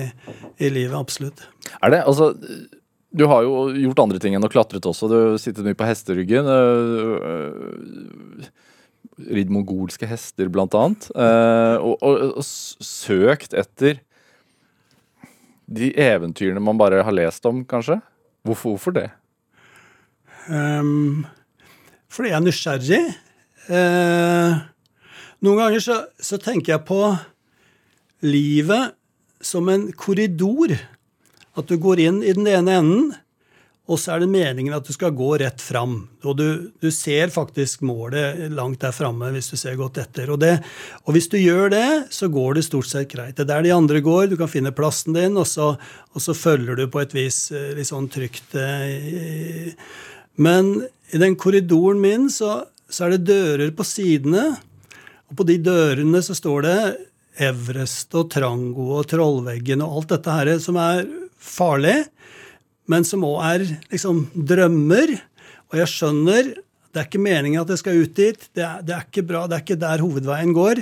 i, livet. Absolutt. Er det, altså, Du har jo gjort andre ting enn å klatret også. Du har sittet mye på hesteryggen. Ridd mongolske hester, blant annet. Og, og, og søkt etter de eventyrene man bare har lest om, kanskje? Hvorfor, hvorfor det? Um, fordi jeg er nysgjerrig. Eh, noen ganger så, så, tenker jeg på livet som en korridor. At du går inn i den ene enden, og så er det meningen at du skal gå rett fram. Og du, du ser faktisk målet langt der framme hvis du ser godt etter. Og, det, og, hvis du gjør det, så går det stort sett greit. Det er der de andre går, du kan finne plassen din, og så, og så følger du på et vis eh, litt sånn trygt. Eh, men i den korridoren min så, så, er det dører på sidene. Og på de dørene så står det Everest og Trango og Trollveggen og alt dette her som er farlig, men som òg er liksom drømmer. Og jeg skjønner det er ikke meningen at jeg skal ut dit. Det er, det er, ikke bra, det er ikke der hovedveien går.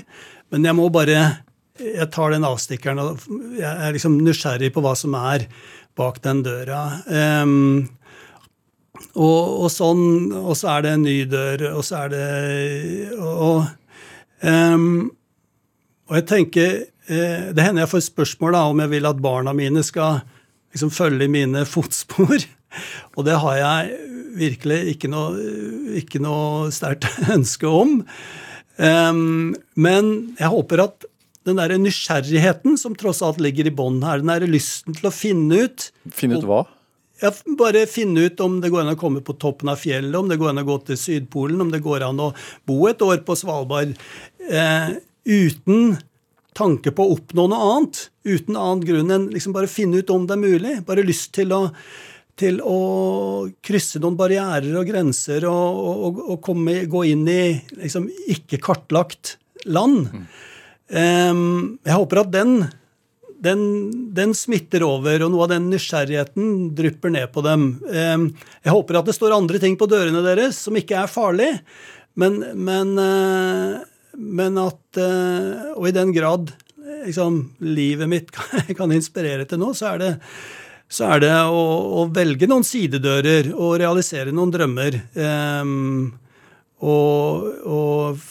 Men jeg må bare Jeg tar den avstikkeren og jeg er liksom nysgjerrig på hva som er bak den døra. Um, og, og, sånn, og så er det en ny dør, og så er det Og, um, og jeg tenker eh, Det hender jeg får spørsmål da, om jeg vil at barna mine skal liksom følge mine fotspor. [laughs] Og det har jeg virkelig ikke noe, ikke noe sterkt [laughs] ønske om. Um, men jeg håper at den der nysgjerrigheten som tross alt ligger i bånn her, den der lysten til å finne ut Finne ut hva? Ja, bare finne ut om det går an å komme på toppen av fjellet, om det går an å gå til Sydpolen, om det går an å bo et år på Svalbard eh, uten tanke på å oppnå noe annet. Uten annen grunn enn liksom bare finne ut om det er mulig. Bare lyst til å, til å krysse noen barrierer og grenser og, og, og komme, gå inn i liksom ikke kartlagt land. Mm. Um, jeg håper at den den, den smitter over, og noe av den nysgjerrigheten drypper ned på dem. Jeg håper at det står andre ting på dørene deres som ikke er farlig, men, men, eh, men at eh, Og i den grad liksom, livet mitt [laughs] kan, inspirere til noe, så er det så er det å, å, velge noen sidedører og realisere noen drømmer. Og, og,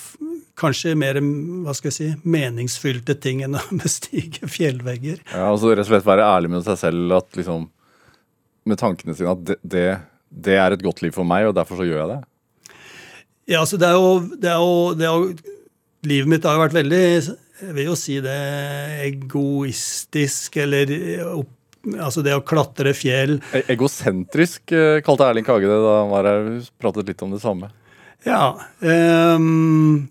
kanskje mer hva skal jeg si, meningsfylte ting enn å [laughs] bestige fjellvegger. Ja, altså Rett og slett være ærlig med seg selv at liksom, med tankene sine at det, det, det, er et godt liv for meg, og derfor så gjør jeg det? Ja, altså det er jo, det er jo, det er jo Livet mitt har jo vært veldig jeg vil jo si det egoistisk, eller opp Altså det å klatre fjell. E-, egosentrisk eh, kalte Erling Kage det da han var her. Pratet litt om det samme. Ja. Um,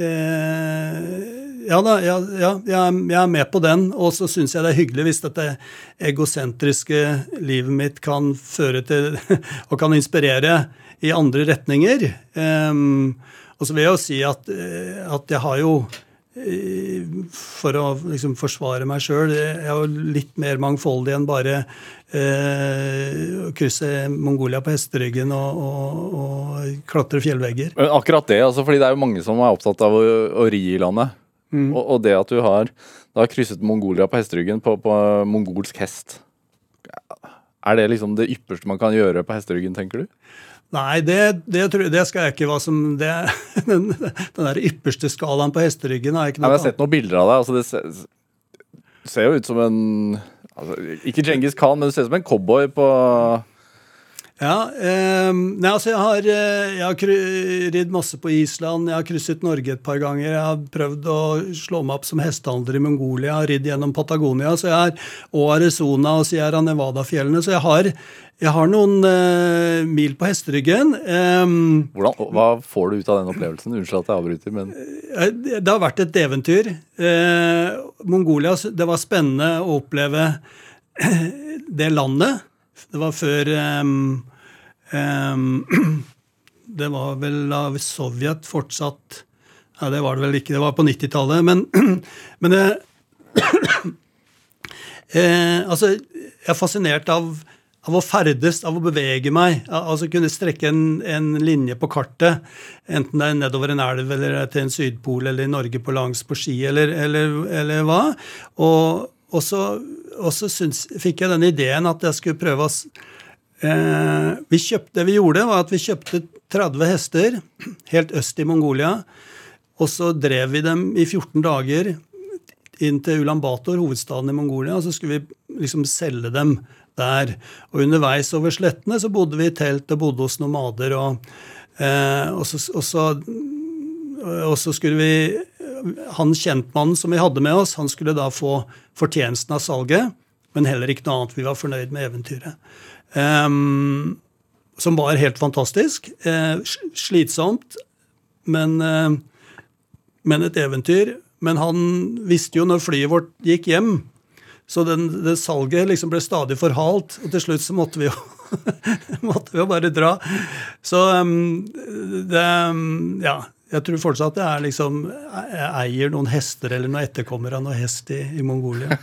ja da, ja, ja, jeg er med på den. Og så syns jeg det er hyggelig hvis dette egosentriske livet mitt kan føre til [laughs] og kan inspirere i andre retninger. Um, og så vil jeg jo si at, eh, at jeg har jo for å liksom forsvare meg sjøl. Jeg er jo litt mer mangfoldig enn bare eh, krysse Mongolia på hesteryggen og, og, og, klatre fjellvegger. Akkurat det, altså, fordi det er jo mange som er opptatt av å, å ri i landet. Mm. Og, og, det at du har, har krysset Mongolia på hesteryggen på, på mongolsk hest, er det liksom det ypperste man kan gjøre på hesteryggen, tenker du? Nei, det, det, det, skal jeg ikke hva som det, [laughs] Den, den der ypperste skalaen på hesteryggen har jeg ikke noe Jeg har sett noen bilder av deg. altså Det ser, ser jo ut som en altså, Ikke Djengis Khan, men du ser ut som en cowboy på ja, eh, nei, altså jeg har, eh, jeg har ridd masse på Island, jeg har krysset Norge et par ganger. Jeg har prøvd å slå meg opp som hestehandler i Mongolia, jeg har ridd gjennom Patagonia så jeg har, og Arizona og Sierra Nevada-fjellene. Så jeg har, jeg har noen eh, mil på hesteryggen. Eh, Hvordan, hva får du ut av den opplevelsen? Unnskyld at jeg avbryter, men eh, Det har vært et eventyr. Eh, Mongolia, det var spennende å oppleve [clears throat] det landet. Det var før Um, [clears throat] det var vel av Sovjet fortsatt Nei, det var det vel ikke, det var på 90-tallet. Men, [clears throat] men det, [clears throat] eh, Altså, jeg er fascinert av, av, å ferdes, av å bevege meg. Altså kunne strekke en, en, linje på kartet, enten det er nedover en elv eller til en sydpol eller i Norge på langs på ski eller, eller, eller hva. Og, og så, og så syns, fikk jeg den ideen at jeg skulle prøve å vi kjøpte, det vi gjorde, var at vi kjøpte 30 hester helt øst i Mongolia. Og så drev vi dem i 14 dager inn til Ulan Bator, hovedstaden i Mongolia. Og så skulle vi liksom selge dem der. Og underveis over slettene så bodde vi i telt og bodde hos nomader. Og, eh, og, så, og, så, og så skulle vi Han kjentmannen som vi hadde med oss, han skulle da få fortjenesten av salget, men heller ikke noe annet. Vi var fornøyd med eventyret. Um, som var helt fantastisk. Uh, slitsomt, men, uh, men, et eventyr. Men han visste jo når flyet vårt gikk hjem, så den, det salget liksom ble stadig forhalt. Og til slutt så måtte vi jo, [laughs] måtte vi jo bare dra. Så um, det Ja. Jeg tror fortsatt det er liksom Jeg eier noen hester eller noen etterkommere av noen hest i, i Mongolia.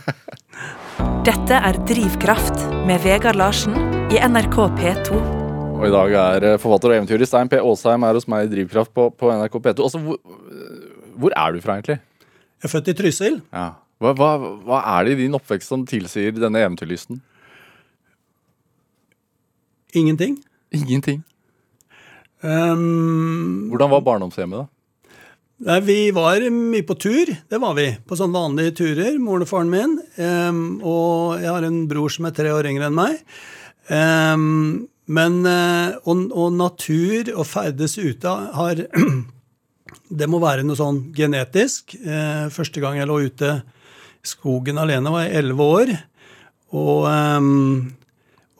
[laughs] Dette er Drivkraft med Vegard Larsen i NRK P2. Og i dag er eh, forfatter og eventyrer Stein P. Aasheim er hos meg i Drivkraft på, på NRK P2. Altså, hvor, hvor, er du fra, egentlig? Jeg er født i Trysil. Ja. Hva, hva, hva, er det i din oppvekst som tilsier denne eventyrlysten? Ingenting. Ingenting? Um, Hvordan var barndomshjemmet, da? Nei, Vi var mye på tur. Det var vi. På sånne vanlige turer, moren og faren min. Um, og jeg har en bror som er tre år yngre enn meg. Um, men uh, og, og, natur og ferdes ute har [clears throat] Det må være noe sånn genetisk. Uh, første gang jeg lå ute i skogen alene, var jeg elleve år. Og,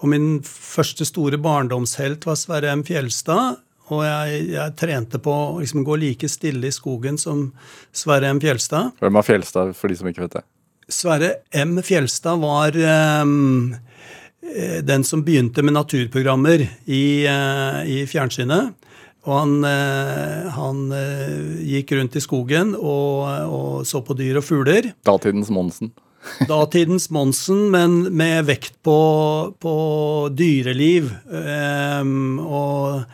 og min første store barndomshelt var Sverre M. Fjelstad. Og jeg, jeg trente på å liksom gå like stille i skogen som Sverre M. Fjelstad. Hvem er Fjelstad, for de som ikke vet det? Sverre M. Fjelstad var um, den som begynte med naturprogrammer i, uh, i fjernsynet. Og han, uh, han uh, gikk rundt i skogen og, og, så på dyr og fugler. Datidens Monsen? [laughs] Datidens Monsen, men med vekt på, på dyreliv. Um, og,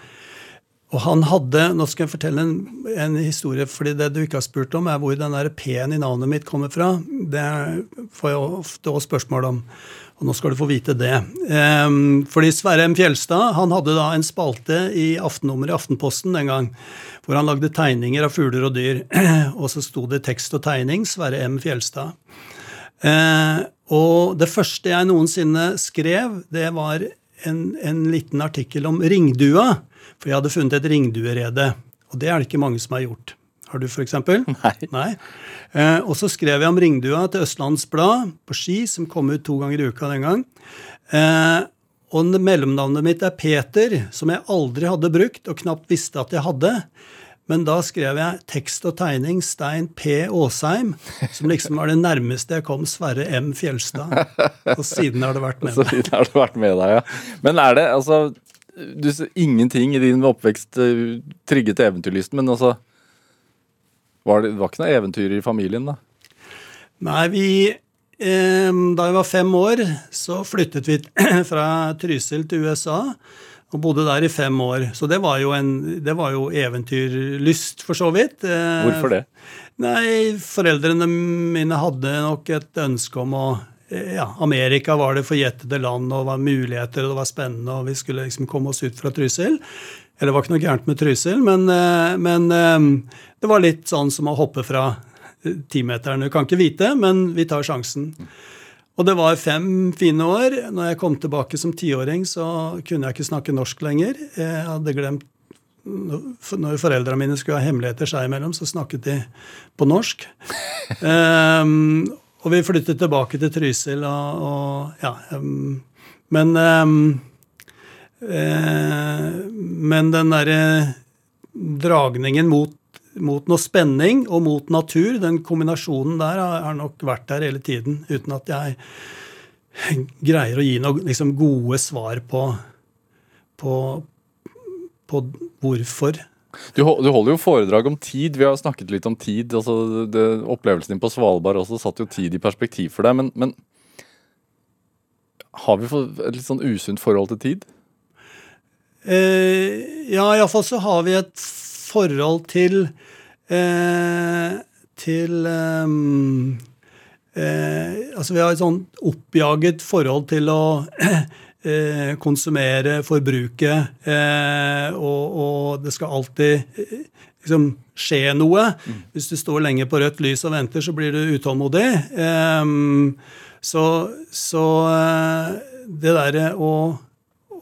og, han hadde Nå skal jeg fortelle en, en, historie, fordi det du ikke har spurt om, er hvor den P-en i navnet mitt kommer fra. Det får jeg ofte også spørsmål om. Og nå skal du få vite det. Um, fordi Sverre M. Fjelstad han hadde da en spalte i aftennummeret i Aftenposten den gang, hvor han lagde tegninger av fugler og dyr. [clears throat] og så sto det tekst og tegning Sverre M. Fjelstad. Uh, og det første jeg noensinne skrev, det var en, en liten artikkel om ringdua. For jeg hadde funnet et ringduerede. Og det er det ikke mange som har gjort. Har du, f.eks.? [laughs] Nei. Nei. Eh, og så skrev jeg om ringdua til Østlands Blad på Ski, som kom ut to ganger i uka den gang. Eh, og mellomnavnet mitt er Peter, som jeg aldri hadde brukt og knapt visste at jeg hadde. Men da skrev jeg tekst og tegning Stein P. Aasheim, som liksom var det nærmeste jeg kom Sverre M. Fjelstad. Og siden har det vært med [laughs] meg. Siden har det vært med deg, ja. Men er det altså du, Ingenting i din oppvekst trygget trigget eventyrlysten, men altså var det, var ikke noe eventyr i familien, da? Nei, vi eh, Da jeg var fem år, så flyttet vi [clears throat] fra Trysil til USA. Og bodde der i fem år. Så det var jo, en, det var jo eventyrlyst, for så vidt. Eh, Hvorfor det? Nei, foreldrene mine hadde nok et ønske om å eh, ja, Amerika var det forjettede land, og det var muligheter, og det var spennende, og vi skulle liksom komme oss ut fra Trysil. Eller det var ikke noe gærent med Trysil, men, eh, men, eh, det var litt sånn som å hoppe fra eh, timeteren. Du kan ikke vite, men vi tar sjansen. Og det var fem fine år. Når jeg kom tilbake som tiåring, så kunne jeg ikke snakke norsk lenger. Jeg hadde glemt Når foreldrene mine skulle ha hemmeligheter seg imellom, så snakket de på norsk. um, [laughs] og vi flyttet tilbake til Trysil og, og ja um, Men um, Eh, men den derre dragningen mot, mot, noe spenning og mot natur, den kombinasjonen der, har nok vært der hele tiden. Uten at jeg greier å gi noen liksom, gode svar på, på, på hvorfor. Du, du, holder jo foredrag om tid. Vi har snakket litt om tid. altså det, Opplevelsen din på Svalbard også satt jo tid i perspektiv for deg. Men, men har vi et litt sånn usunt forhold til tid? Eh, ja, iallfall så har vi et forhold til eh, til eh, eh, Altså vi har et sånn oppjaget forhold til å [clears throat] eh, konsumere, forbruke, eh, og, og, det skal alltid eh, liksom skje noe. Mm. Hvis du står lenge på rødt lys og venter, så blir du utålmodig. så, så det derre å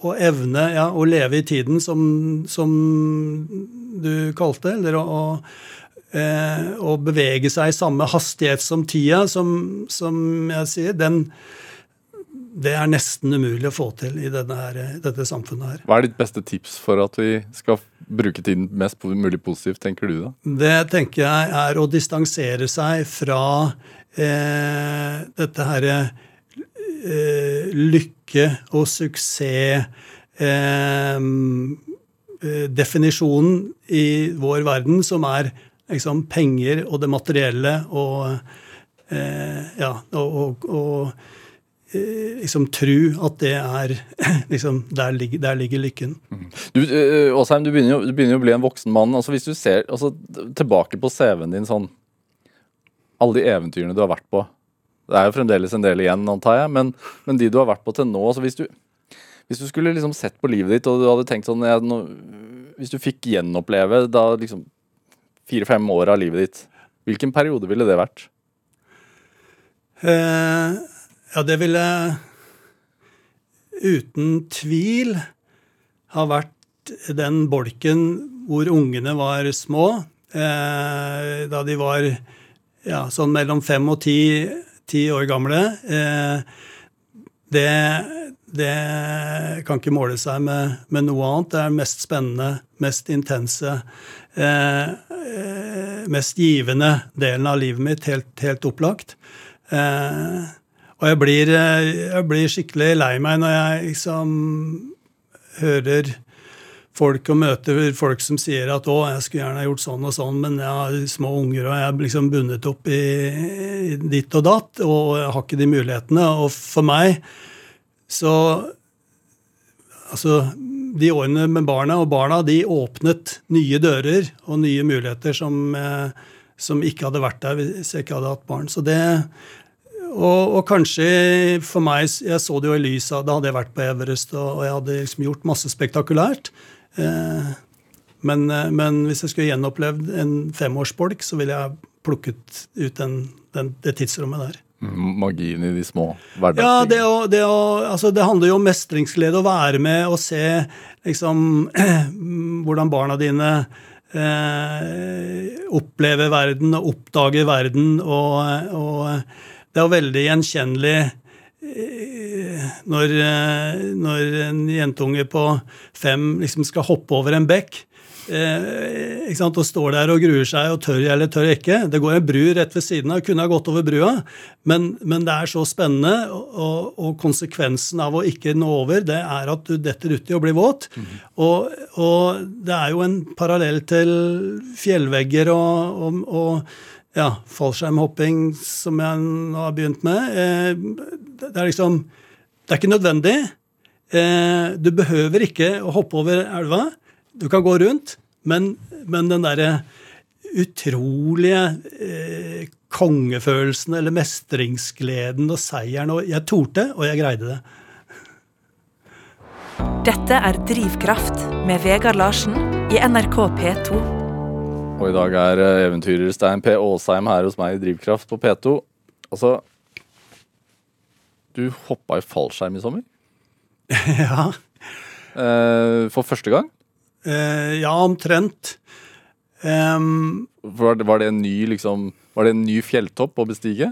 å evne ja, å leve i tiden, som, som du kalte eller å, eh, å, bevege seg i samme hastighet som tida, som, som jeg sier, den, det er nesten umulig å få til i her, dette samfunnet her. Hva er ditt beste tips for at vi skal bruke tiden mest mulig positivt, tenker du da? Det tenker jeg er å distansere seg fra eh, dette herre eh, lykke og suksess eh, eh, Definisjonen i vår verden som er liksom, penger og det materielle og eh, Ja, og, og, og liksom tru at det er [clears throat] liksom, der, ligger, der ligger lykken. Mm. Du, Åsheim, du begynner, jo, du begynner jo å bli en voksen mann. altså Hvis du ser altså, tilbake på CV-en din sånn Alle de eventyrene du har vært på det er jo fremdeles en del igjen, antar jeg, men, men de du har vært på til nå altså hvis, du, hvis du skulle liksom sett på livet ditt og du hadde tenkt sånn jeg, nå, Hvis du fikk gjenoppleve da liksom fire-fem år av livet ditt, hvilken periode ville det vært? Eh, ja, det ville uten tvil ha vært den bolken hvor ungene var små. Eh, da de var ja, sånn mellom fem og ti ti år gamle. Eh, det, det, kan ikke måle seg med, med, noe annet. Det er den mest spennende, mest intense, eh, eh, mest givende delen av livet mitt, helt, helt opplagt. Og jeg blir, jeg blir, skikkelig lei meg når jeg liksom hører folk og møter folk som sier at 'å, jeg skulle gjerne ha gjort sånn og sånn', men jeg har små unger, og jeg er liksom bundet opp i, i ditt og datt, og jeg har ikke de mulighetene. Og for meg så Altså, de årene med barna og barna, de åpnet nye dører og nye muligheter som, eh, som ikke hadde vært der hvis jeg ikke hadde hatt barn. Så det og, og, kanskje for meg Jeg så det jo i lys av Da hadde jeg vært på Everest, og, og jeg hadde liksom gjort masse spektakulært. Eh, men, eh, men, hvis jeg skulle gjenopplevd en femårsbolk, så ville jeg plukket ut den, den, det tidsrommet der. Magien i de små hverdagstingene. Ja, det, å, det, å, altså det, handler jo om mestringsglede å være med og se liksom, [clears throat] hvordan barna dine eh, opplever verden og oppdager verden. Og, og det er jo veldig gjenkjennelig eh, når, eh, når en jentunge på fem liksom skal hoppe over en bekk eh, og står der og gruer seg og tør jeg eller tør jeg ikke. Det går en bru rett ved siden av, kunne ha gått over brua, men, men det er så spennende. Og, og, konsekvensen av å ikke nå over, det er at du detter uti og blir våt. Mm. Og, og, det er jo en parallell til fjellvegger og, og, og ja, fallskjermhopping, som jeg nå har begynt med. Eh, det er liksom Det er ikke nødvendig. Eh, du behøver ikke å hoppe over elva. Du kan gå rundt, men, men den derre utrolige eh, kongefølelsen eller mestringsgleden og seieren og Jeg torde, og jeg greide det. Dette er Drivkraft med Vegard Larsen i NRK P2. Og i dag er eh, eventyrer Stein P. Aasheim her hos meg i Drivkraft på P2. Altså Du hoppa i fallskjerm i sommer? [laughs] ja. Eh, for første gang? Eh, ja, omtrent. Um, var, det, var, det, en ny liksom, var det en ny fjelltopp å bestige?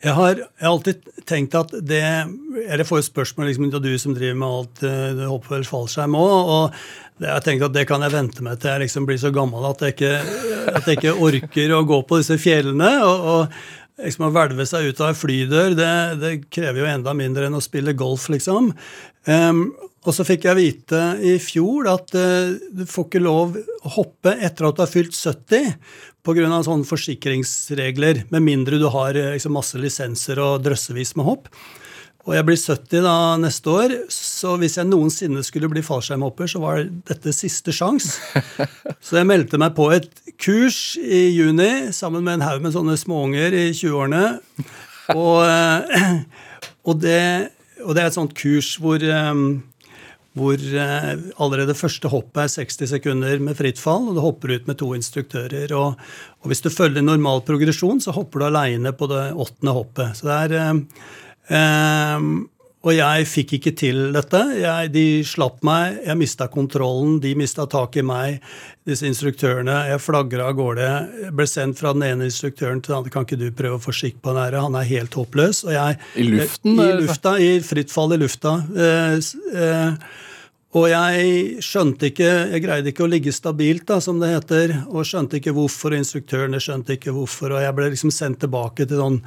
Jeg har, jeg har alltid tenkt at det Jeg får jo spørsmål liksom, du som driver med alt eh, du hopper vel fallskjerm òg. Og jeg tenkt at det kan jeg vente meg til jeg liksom blir så gammel at jeg ikke, at jeg ikke orker å gå på disse fjellene. og, og liksom Å hvelve seg ut av ei flydør, det, det, krever jo enda mindre enn å spille golf, liksom. Um, og så fikk jeg vite i fjor at uh, du får ikke lov å hoppe etter at du har fylt 70 pga. sånne forsikringsregler, med mindre du har uh, liksom, masse lisenser og drøssevis med hopp. Og jeg blir 70 da neste år, så hvis jeg noensinne skulle bli fallskjermhopper, så var dette siste sjans. [laughs] Så jeg meldte meg på et kurs i juni sammen med en haug med sånne småunger i 20-årene. Og, uh, [clears throat] og, det, og, det, er et sånt kurs hvor um, hvor eh, allerede første hoppet er 60 sekunder med fritt fall, og du hopper ut med to instruktører. Og, og hvis du følger normal progresjon, så hopper du aleine på det åttende hoppet. Så det er eh, eh, og jeg fikk ikke til dette. Jeg, de slapp meg, jeg mista kontrollen, de mista tak i meg, disse instruktørene. Jeg flagra av gårde. Jeg ble sendt fra den ene instruktøren til den andre. Kan ikke du prøve å få skikk på den her? Han er helt håpløs. Jeg, I luften? I lufta, i fritt fall i lufta. Eh, eh, og jeg skjønte ikke, jeg greide ikke å ligge stabilt, da, som det heter. Og skjønte ikke hvorfor, og instruktørene skjønte ikke hvorfor. Og jeg ble liksom sendt tilbake til sånn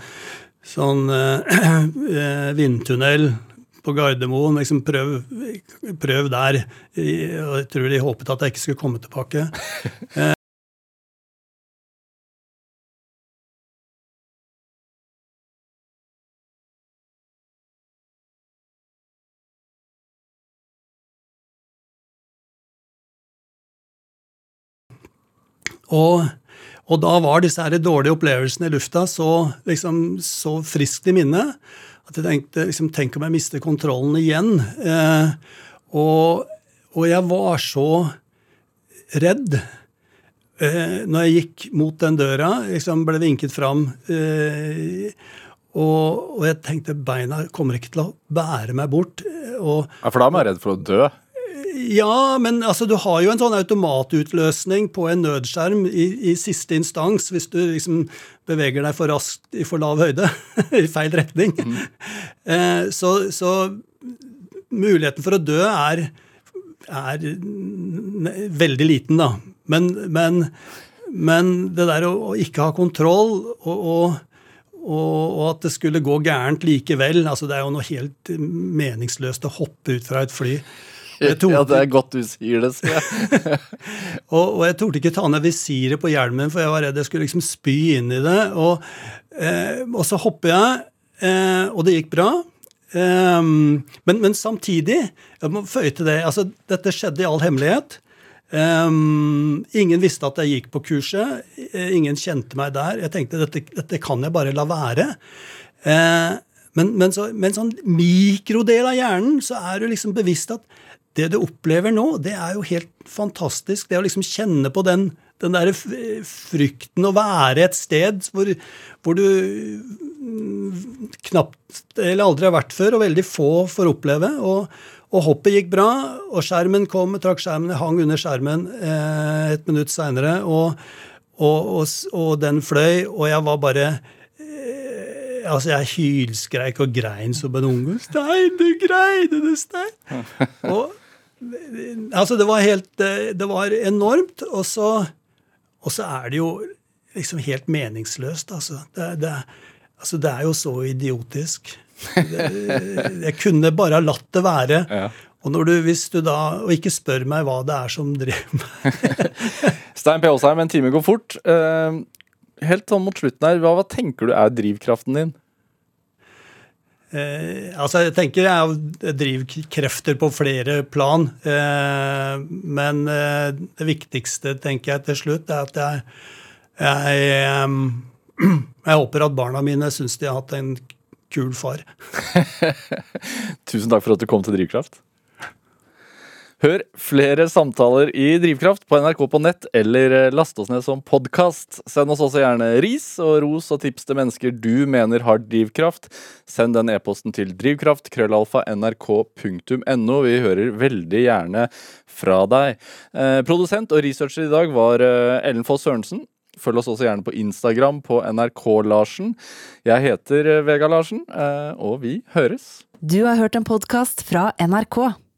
sånn [clears throat] eh, vindtunnel på Gardermoen. liksom prøv, prøv, der. Og jeg tror de håpet at jeg ikke skulle komme tilbake. [laughs] Og og da var disse her dårlige opplevelsene i lufta så, liksom, så friskt i minnet at jeg tenkte liksom, Tenk om jeg mister kontrollen igjen? Eh, og, og, jeg var så redd eh, når jeg gikk mot den døra, liksom ble vinket fram. Eh, og, og, jeg tenkte beina kommer ikke til å bære meg bort. Og, ja, For da er man redd for å dø? Ja, men altså, du har jo en sånn automatutløsning på en nødskjerm i, i siste instans hvis du liksom beveger deg for raskt i for lav høyde. [laughs] I feil retning. Mm. [laughs] Eh, så, så, muligheten for å dø er, er veldig liten, da. Men, men, men det der å, å, ikke ha kontroll og, og og, at det skulle gå gærent likevel. altså Det er jo noe helt meningsløst å hoppe ut fra et fly torde Ja, det er godt du sier det, sier jeg. [laughs] Og, og jeg torde ikke ta ned visiret på hjelmen, for jeg var redd jeg skulle liksom spy inn i det. Og, eh, og så hopper jeg, eh, og det gikk bra. Eh, men, men samtidig, jeg må føye til det, altså dette skjedde i all hemmelighet. Um, ingen visste at jeg gikk på kurset. Eh, ingen kjente meg der. Jeg tenkte dette, dette kan jeg bare la være. Uh, men, men, så, med en sånn mikrodel av hjernen så er du liksom bevisst at det du opplever nå, det er jo helt fantastisk. Det å liksom kjenne på den, den der frykten å være et sted hvor, hvor du mm, knapt eller aldri har vært før, og veldig få får oppleve. Og, og hoppet gikk bra, og skjermen kom, trakk skjermen, hang under skjermen eh, et minutt seinere, og, og, og, og den fløy, og jeg var bare Altså, jeg hylskreik og grein som en unge. 'Stein, du greide det, Stein!' [laughs] Og Altså, det var helt eh, Det var enormt. Og så, og så er det jo liksom helt meningsløst, altså. Det, det, altså, det er jo så idiotisk. Det, jeg kunne bare ha latt det være. Ja. Og når du, hvis du da, og ikke spør meg hva det er som driver meg [laughs] Stein P. Aasheim, en time går fort. Eh, helt sånn mot slutten her, hva, hva tenker du er drivkraften din? Eh, altså, jeg tenker jeg driver krefter på flere plan. Eh, men eh, det viktigste, tenker jeg til slutt, er at jeg jeg, eh, [clears throat] jeg håper at barna mine syns de har hatt en kul far. [laughs] Tusen takk for at du kom til Drivkraft. Hør flere samtaler i Drivkraft på NRK på nett, eller eh, last oss ned som podkast. Send oss også gjerne ris og ros og tips til mennesker du mener har drivkraft. Send den e-posten til drivkraft, krøllalfa, nrk.no. Vi hører veldig gjerne fra deg. Eh, produsent og researcher i dag var eh, Ellen Foss Sørensen. Følg oss også gjerne på Instagram på NRK-Larsen. Jeg heter Vega Larsen, og vi høres. Du har hørt en podkast fra NRK.